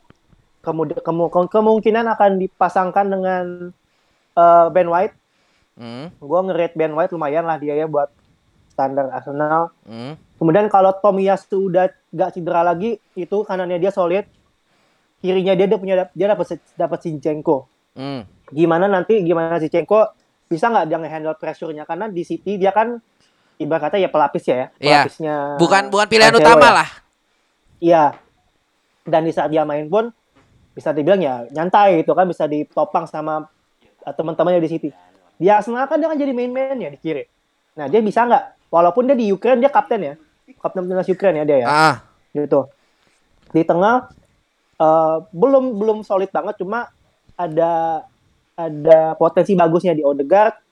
Kemudian kemu- ke- kemungkinan akan dipasangkan dengan eh, Ben White. Hmm. Gue nge-rate Ben White lumayan lah dia ya buat standar Arsenal. Hmm. Kemudian kalau Tomiyasu udah gak cedera lagi, itu kanannya dia solid. Kirinya dia dia punya dia dapat dapat Zinchenko. Hmm. Gimana nanti gimana Zinchenko bisa nggak dia nge-handle pressure-nya karena di City dia kan ibarat kata ya pelapis ya, ya. Iya. pelapisnya. Bukan bukan pilihan Cancelo utama ya. lah. Iya. Dan di saat dia main pun bisa dibilang ya nyantai gitu kan bisa ditopang sama uh, teman-temannya di City. Di Arsenal kan dia kan jadi main man ya di kiri. Nah dia bisa nggak? Walaupun dia di Ukraine dia kapten ya, kapten timnas Ukraine ya dia ya. Ah. Gitu. Di tengah uh, belum belum solid banget cuma ada ada potensi bagusnya di Odegaard,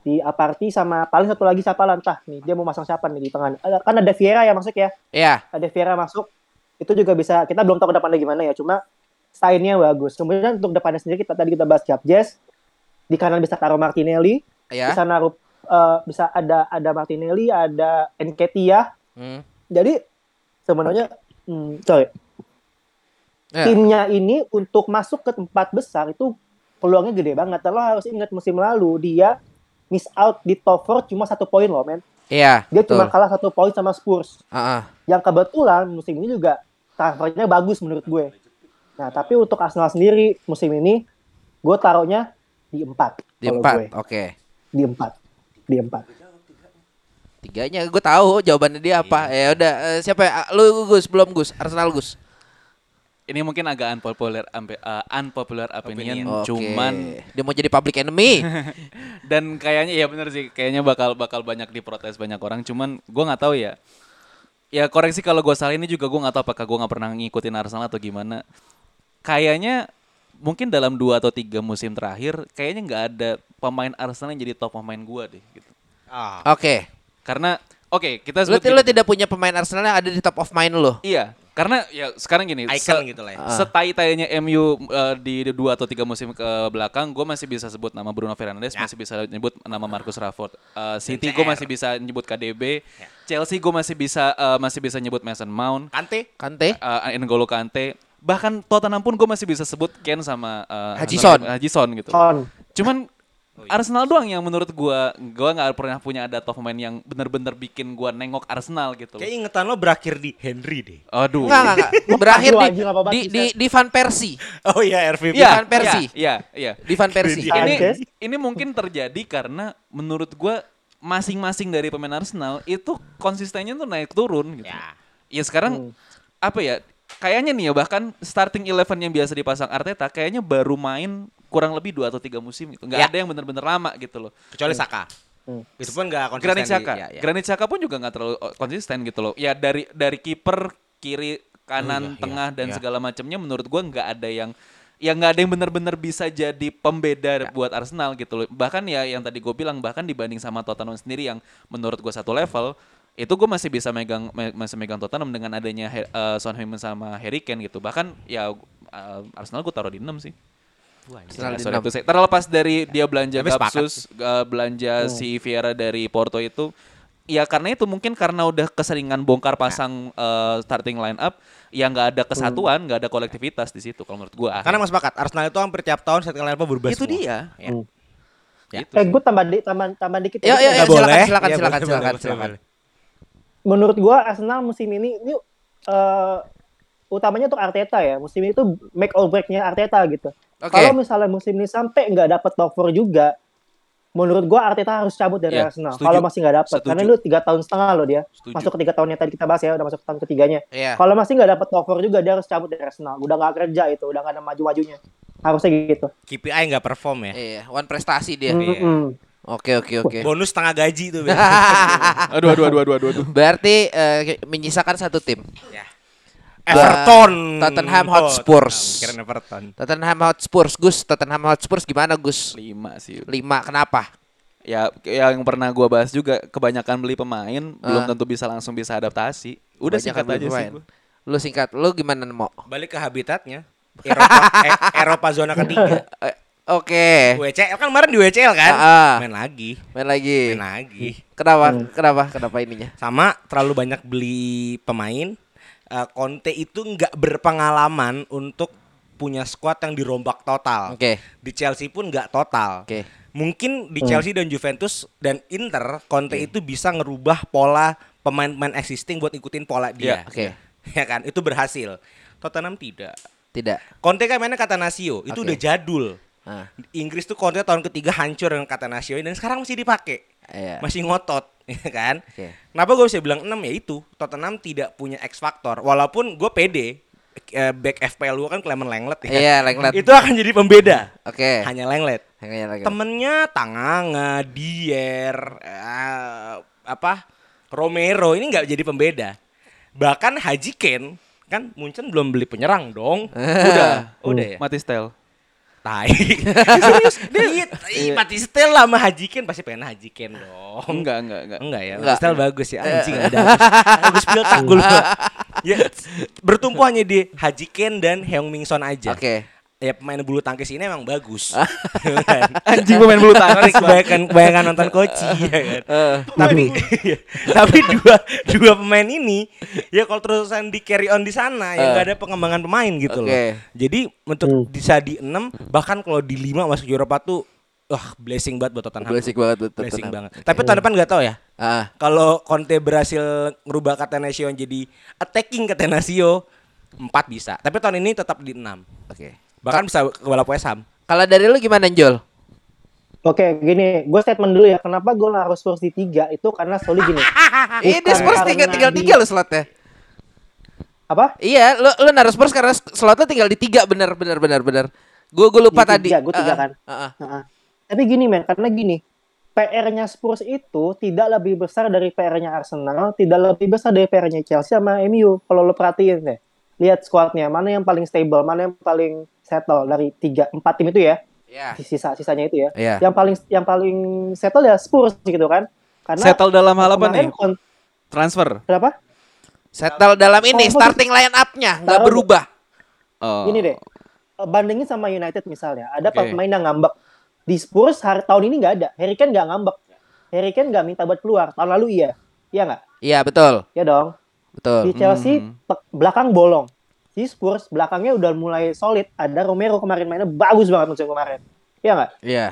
di Aparti sama paling satu lagi siapa lah entah nih dia mau masang siapa nih di tengah Ada- kan ada Vieira yang masuk ya Iya. ada Vieira masuk itu juga bisa kita belum tahu ke depannya gimana ya cuma stylenya bagus kemudian untuk depannya sendiri kita tadi kita bahas Jab Jazz di kanan bisa taruh Martinelli Iya. bisa naruh eh, bisa ada ada Martinelli ada Nketiah Hmm. jadi sebenarnya hmm, sorry Ya. timnya ini untuk masuk ke tempat besar itu peluangnya gede banget. Lo harus ingat musim lalu dia miss out di top 4 cuma satu poin loh men. Iya. Dia betul. cuma kalah satu poin sama Spurs. Ah, ah. Yang kebetulan musim ini juga transfernya bagus menurut gue. Nah tapi untuk Arsenal sendiri musim ini gue taruhnya di empat. Di empat. Oke. Di empat. Di empat. Tiganya gue tahu jawabannya dia apa. Ya udah eh, siapa ya? Ah, Lu Gus belum Gus. Arsenal Gus. Ini mungkin agak unpopular uh, unpopular opinion, Oke. cuman dia mau jadi public enemy. dan kayaknya ya bener sih, kayaknya bakal bakal banyak diprotes banyak orang. Cuman gua nggak tahu ya. Ya koreksi kalau gue salah ini juga gue nggak tahu apakah gue nggak pernah ngikutin Arsenal atau gimana. Kayaknya mungkin dalam dua atau tiga musim terakhir, kayaknya nggak ada pemain Arsenal yang jadi top pemain gua deh. Gitu. Ah. Oke. Karena oke kita Lu, sebut lu gini. tidak punya pemain Arsenal yang ada di top of mind lu. Iya, karena ya sekarang gini, Icon gitu lah ya. Ah. Setai-tainya MU uh, di dua atau tiga musim ke belakang, gue masih bisa sebut nama Bruno Fernandes, Ya. masih bisa nyebut nama Marcus Rashford. Uh, City gue masih bisa nyebut KDB, Chelsea gue masih bisa uh, masih bisa nyebut Mason Mount, Kante Kante. uh, N'Golo Kante, bahkan Tottenham pun gue masih bisa sebut Ken sama uh, Haji Son. Haji Son gitu. Son. Cuman Arsenal doang yang menurut gua gua nggak pernah punya ada top pemain yang bener-bener bikin gua nengok Arsenal gitu. Kayak ingetan lo berakhir di Henry deh. Aduh. Enggak, enggak. Berakhir di, di, di, di Van Persie. Oh iya RVP. Iya, Van Persie. Iya, iya. Di Van Persie. Iya. Ini ini mungkin terjadi karena menurut gua masing-masing dari pemain Arsenal itu konsistennya tuh naik turun gitu. Ya. Ya sekarang apa ya? Kayaknya nih ya bahkan starting eleven yang biasa dipasang Arteta kayaknya baru main kurang lebih dua atau tiga musim gitu. Nggak Ya. ada yang bener-bener lama gitu loh. Kecuali Saka. Hmm. Itu pun nggak konsisten. Granit di- Xhaka. ya, ya. Granit Xhaka pun juga nggak terlalu oh, konsisten gitu loh. Ya dari dari kiper kiri kanan Oh, iya, tengah iya, dan iya. segala macamnya menurut gua nggak ada yang yang nggak ada yang benar-benar bisa jadi pembeda buat Arsenal gitu loh. Bahkan ya yang tadi gue bilang bahkan dibanding sama Tottenham sendiri yang menurut gua satu level itu gue masih bisa megang me- masih megang Tottenham dengan adanya eh, Son Heung-min sama Harry Kane gitu. Bahkan ya eh, Arsenal gue taruh di 6 sih. Arsenal di Sorry enam. to say. Terlepas dari dia belanja Tapi Gapsus, eh, belanja si Vieira dari Porto itu, ya karena itu mungkin karena udah keseringan bongkar pasang eh, starting line up, ya nggak ada kesatuan, nggak ada kolektivitas di situ kalau menurut gua. Karena mas sepakat Arsenal itu hampir tiap tahun setting line berubah itu semua. dia. Ya. Hmm. Gitu Eh gue tambah di, tambah tambah dikit. Ya, ya, ya, Nggak silakan, boleh? silakan, Ya, silakan, silakan, silakan. menurut gua Arsenal musim ini ini eh, utamanya untuk Arteta ya musim ini tuh make or breaknya Arteta gitu. Oke. Kalau misalnya musim ini sampai nggak dapet top 4 juga, menurut gua Arteta harus cabut dari Iya, Arsenal. Kalau masih nggak dapet, Setuju. karena lu tiga tahun setengah loh dia, Setuju. masuk ke tiga tahun yang tadi kita bahas ya, udah masuk ke tahun ketiganya. Iya. Kalau masih nggak dapet top 4 juga, dia harus cabut dari Arsenal. Udah nggak kerja itu, udah nggak ada maju-majunya. Harusnya gitu. KPI nggak perform ya. Iya, one prestasi dia. Iya. Mm-mm. Oke, oke, oke. Bonus setengah gaji tuh. Aduh, aduh, aduh, aduh, aduh. Berarti eh, menyisakan satu tim. Everton. Tottenham Oh, Hotspurs. Tottenham. Everton. Tottenham Hotspurs, Gus. Tottenham Hotspurs gimana, Gus? Lima sih. Lima, kenapa? Ya, yang pernah gua bahas juga kebanyakan beli pemain belum Ah. tentu bisa langsung bisa adaptasi. Udah Banyak singkat aja sih. pemain. gua. Lu singkat, lu gimana mau? Balik ke habitatnya. Eropa, eh, Eropa zona ketiga. Eh, Oke. WCL kan kemarin di WCL kan? Ah. Main lagi. Main lagi. Main lagi. Kenapa? Kenapa? Kenapa ininya? Sama terlalu banyak beli pemain. Eh, Conte itu nggak berpengalaman untuk punya squad yang dirombak total. Oke. Di Chelsea pun nggak total. Oke. Mungkin di Chelsea dan Juventus dan Inter Conte itu bisa ngerubah pola pemain-pemain existing buat ikutin pola dia. Oke. Ya kan? Itu berhasil. Tottenham tidak. Tidak. Conte kan mainnya kata Nasio, itu Oke. udah jadul. Ah, Inggris tuh Conte tahun ketiga hancur dengan kata Nasio dan sekarang masih dipakai. Iya. Masih ngotot, ya kan? Oke. Kenapa gue bisa bilang 6 ya itu Tottenham tidak punya X factor Walaupun gue pede eh, Back FPL gue kan Clement Lenglet ya Iya, Lenglet. Itu akan jadi pembeda Oke. Hanya Lenglet Hanya lagi. Temennya Tanganga, Dier eh, Apa Romero Ini nggak jadi pembeda Bahkan Haji Kane Kan Munchen belum beli penyerang dong Udah Udah ya Mati style. Tai. Serius dia ih, mati setel lah sama Haji Ken pasti pengen Haji Ken dong. Enggak, enggak, enggak. Enggak ya, Enggak. Style bagus ya anjing ada. Agus- Agus Piltak gue. Ya, bertumpu hanya di Haji Ken dan Heung Min Son aja. Oke. Ya pemain bulu tangkis ini emang bagus. Anjing pemain bulu tangkis. kebanyakan kebanyakan nonton koci ya kan. Eh. tapi tapi dua dua pemain ini ya kalau terusan di carry on di sana ya Eh. nggak ada pengembangan pemain gitu loh. Oke. Jadi untuk Hmm. bisa di 6 bahkan kalau di 5 masuk Eropa tuh wah blessing banget buat Tottenham. Blessing banget buat Blessing Tottenham. banget. Tapi tahun depan nggak tahu ya. Ah, Kalau Conte berhasil ngerubah Catenaccio jadi attacking Catenaccio 4 bisa. Tapi tahun ini tetap di 6. oke. Bahkan bisa ke balap West Ham. Kalau dari lu gimana, Jol? Oke, gini, gue statement dulu ya. Kenapa gue naruh Spurs di tiga itu karena Soli gini. Ini Spurs tinggal tinggal tiga lo slotnya. Apa? Iya, lu lu naruh Spurs karena slotnya tinggal di tiga bener bener bener bener. Gue gue lupa Di tadi. gua tiga Ah, kan. ah, ah. Heeh. Tapi gini men, karena gini, PR-nya Spurs itu tidak lebih besar dari PR-nya Arsenal, tidak lebih besar dari PR-nya Chelsea sama MU. Kalau lo perhatiin deh, lihat squadnya, mana yang paling stable, mana yang paling settle dari tiga, empat tim itu ya, Iya. sisa sisanya itu ya. Iya. Yang paling yang paling settle ya Spurs gitu kan. Karena Settle dalam hal apa nih? kon- Transfer. Berapa? Settle dalam ini Oh, starting line up-nya nggak berubah. Oh. Gini deh, eh, bandingin sama United misalnya, ada Oke. pemain yang ngambek. Di Spurs hari tahun ini nggak ada. Harry Kane nggak ngambek. Harry Kane nggak minta buat keluar. Tahun lalu iya, iya nggak? Iya betul Ya dong. betul. Di Chelsea Hmm. belakang bolong. Di Spurs belakangnya udah mulai solid. Ada Romero kemarin mainnya bagus banget musim kemarin. Iya nggak? Iya.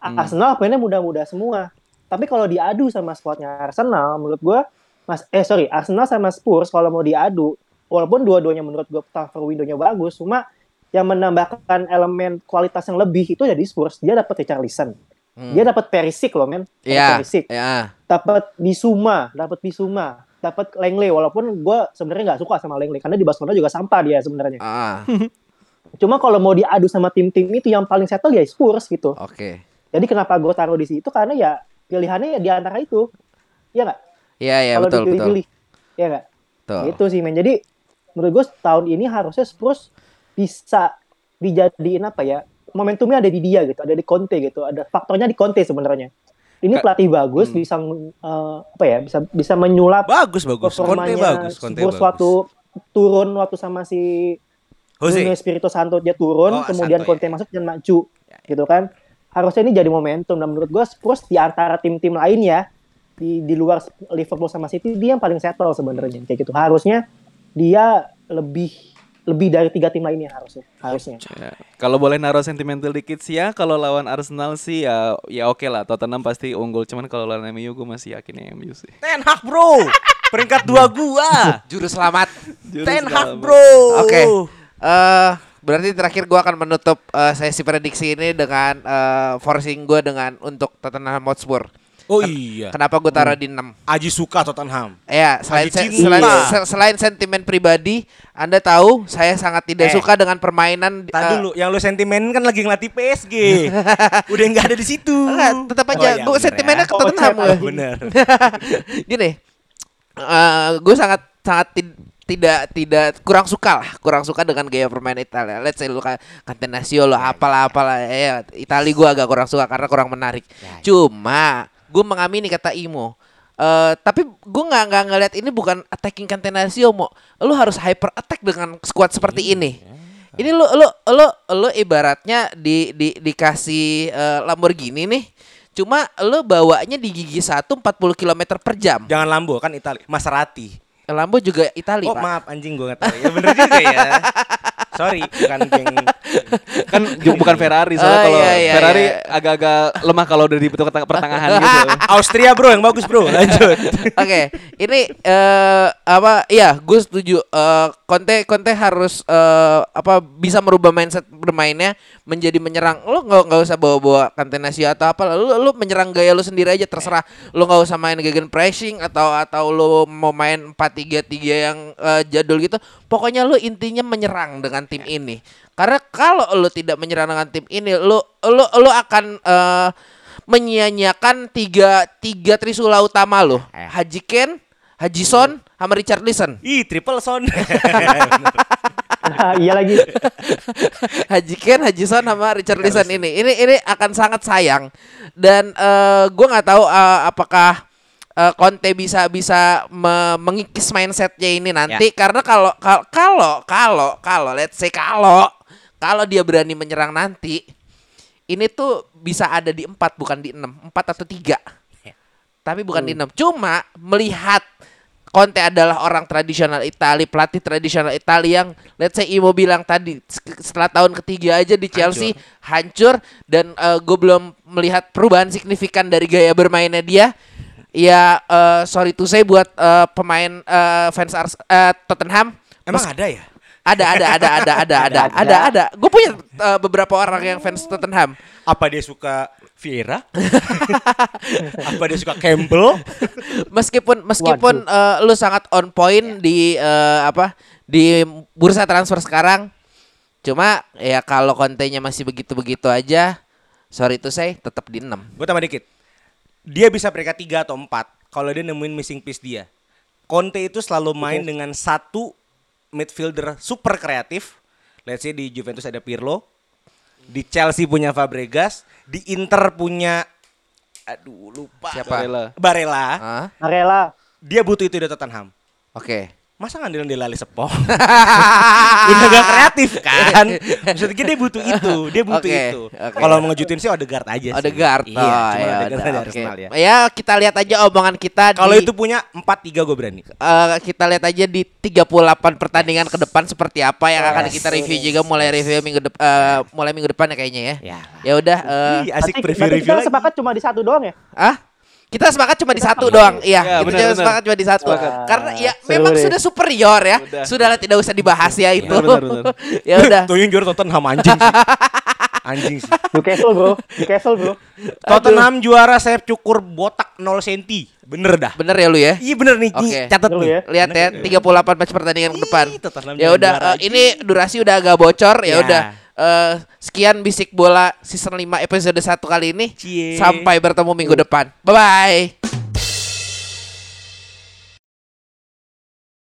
A- Arsenal mainnya muda-muda semua. Tapi kalau diadu sama squadnya Arsenal, menurut gua, mas, eh sorry, Arsenal sama Spurs kalau mau diadu, walaupun dua-duanya menurut gua transfer window-nya bagus, cuma yang menambahkan elemen kualitas yang lebih itu jadi Spurs. Dia dapat Richarlison, Hmm. dia dapat Perisic loh men, Iya. Perisic, Iya. dapat Bisuma, dapat Bisuma, dapat Langley. Walaupun gua sebenarnya nggak suka sama Langley karena di Barcelona juga sampah dia sebenarnya. Ah, Cuma kalau mau diadu sama tim-tim itu yang paling settle ya Spurs gitu. oke. Jadi kenapa gue taruh di situ karena ya pilihannya ya di antara itu. Iya nggak? Iya iya betul betul. dipilih-pilih. Iya nggak? Betul. Gitu sih men. Jadi menurut gue tahun ini harusnya Spurs bisa dijadiin apa ya? Momentumnya ada di dia gitu, ada di Conte gitu, ada faktornya di Conte sebenarnya. Ini Ka- pelatih bagus Hmm. bisa eh, apa ya? Bisa bisa menyulap Bagus bagus. Conte performanya bagus, Conte bagus. waktu turun waktu sama si Jose. Nuno Espirito Santo dia turun, Oh, kemudian Santo, Conte ya. masuk dan maju, gitu kan? Harusnya ini jadi momentum. Dan menurut gue Spurs di antara tim-tim lain ya, di di luar Liverpool sama City dia yang paling settle sebenarnya kayak gitu. Harusnya dia lebih lebih dari tiga tim lainnya harusnya, harusnya. Ya. Kalau boleh naruh sentimental dikit sih ya, kalau lawan Arsenal sih ya ya oke lah. Tottenham pasti unggul, cuman kalau lawan MU gue masih yakin MU sih. Ten Hag bro. Peringkat dua gua. Juru selamat. Jurus Ten Hag bro. Oke. Eh berarti terakhir gua akan menutup eh, sesi prediksi ini dengan eh, forcing gua dengan untuk Tottenham Hotspur. Oh iya. Kenapa gue taruh di 6? Aji suka Tottenham. Ya, selain se- selain, se- selain sentimen pribadi, Anda tahu saya sangat tidak Eh. suka dengan permainan Tadi eh, dulu, yang lu sentimen kan lagi ngelatih PSG. Udah nggak ada di situ. Enggak, tetap aja Oh, iya, gue bener sentimennya ya. ke Tottenham Oh, gue. chat, Bener. Gini, gue sangat sangat tid- tidak tidak kurang suka lah, kurang suka dengan gaya permain Italia. Let's say lu kayak Catenaccio lo apalah apalah ya Itali gue agak kurang suka karena kurang menarik. Cuma gue mengamini kata Imo. Eh tapi gue nggak nggak ngeliat ini bukan attacking Catenaccio mo. Lu harus hyper attack dengan squad seperti ini. Ini lu lu lu lu ibaratnya di di dikasih eh, Lamborghini nih. Cuma lu bawanya di gigi 1 40 km per jam. Jangan Lambo kan Itali. Maserati. Lambo juga Itali, Oh Pak. maaf anjing gue nggak tahu. Ya bener juga ya. Sorry, bukan geng. Kan ju- bukan Ferrari soalnya Oh, kalau iya, iya, Ferrari iya. agak-agak lemah kalau udah di pertengahan gitu. Austria bro yang bagus bro. Lanjut. Oke, ini eh apa? Iya, gue setuju. Eh Conte Conte harus eh apa bisa merubah mindset bermainnya menjadi menyerang. Lu nggak nggak usah bawa-bawa Catenaccio atau apa. Lu lu menyerang gaya lu sendiri aja terserah. Lu nggak usah main gegen pressing atau atau lu mau main 4-3-3 yang eh, jadul gitu. Pokoknya lu intinya menyerang dengan tim ini. Karena kalau lu tidak menyerang dengan tim ini, lu lu lu akan eh menyia-nyiakan tiga tiga trisula utama lo. Haji Ken, Haji Son, sama Richard Listen. Ih, triple son. iya lagi. Haji Ken, Haji Son sama Richard Lison ini. Ini ini akan sangat sayang. Dan eh gue nggak tahu eh, apakah eh, Conte bisa bisa me- mengikis mindsetnya ini nanti. Karena kalau kal- kalau kalau kalau let's say kalau kalau dia berani menyerang nanti ini tuh bisa ada di empat bukan di enam. Empat atau tiga. Tapi bukan di enam. Cuma melihat Conte adalah orang tradisional Itali, pelatih tradisional Itali yang let's say Imo bilang tadi setelah tahun ketiga aja di Chelsea hancur, dan gue belum melihat perubahan signifikan dari gaya bermainnya dia. Ya eh, sorry to say buat eh, pemain eh, fans Ars eh, Tottenham Emang ada ya? Ada ada ada ada ada ada ada ada. Gue punya eh, beberapa orang yang fans Tottenham. Apa dia suka Vieira? Apa dia suka Campbell? meskipun meskipun eh, lu sangat on point di eh, apa di bursa transfer sekarang cuma ya kalau kontenya masih begitu-begitu aja sorry itu saya tetap di 6 Gue tambah dikit. Dia bisa peringkat 3 atau 4 kalau dia nemuin missing piece dia. Conte itu selalu main dengan satu midfielder super kreatif. Let's say di Juventus ada Pirlo, di Chelsea punya Fabregas, di Inter punya aduh lupa. Siapa? Barella. Barella. Ah, Arela. Dia butuh itu di Tottenham. oke Masa ngandelin di Lali Sepo? Udah gak kreatif kan? Maksudnya dia butuh itu, dia butuh Oke, itu. oke. Kalau mau ngejutin sih Odegaard aja sih. Odegaard Iya, oh, cuma ya, Odegaard dari oke. Arsenal ya. ya kita lihat aja omongan kita Kalau di- itu punya 4-3 gue berani. eh, kita lihat aja di 38 pertandingan ke depan seperti apa yang akan Yes. kita review juga mulai review minggu depan mulai minggu depan ya kayaknya ya. Ya. Udah eh, Ih, asik Berarti- berarti preview-review kita lagi. sepakat cuma di satu doang ya? Ah? Kita sepakat cuma di satu doang. Iya, Ya, kita benar. sepakat cuma di satu. Sepakat. Karena ya Seru memang deh. sudah superior ya. Udah. Sudahlah tidak usah dibahas ya itu. benar, benar. ya udah. Tuh yang juara Tottenham anjing sih. Anjing sih. Newcastle bro, Newcastle bro. Tottenham juara sayap cukur botak 0 cm. Bener dah. Bener ya lu ya? Iya bener nih, Oke. nih catat nih. ya. Lihat ya 38 match pertandingan ke depan. Ya udah eh, ini durasi udah agak bocor Ya. udah. Eh, sekian bisik bola season 5 episode 1 kali ini. Cie. Sampai bertemu minggu depan. Bye bye.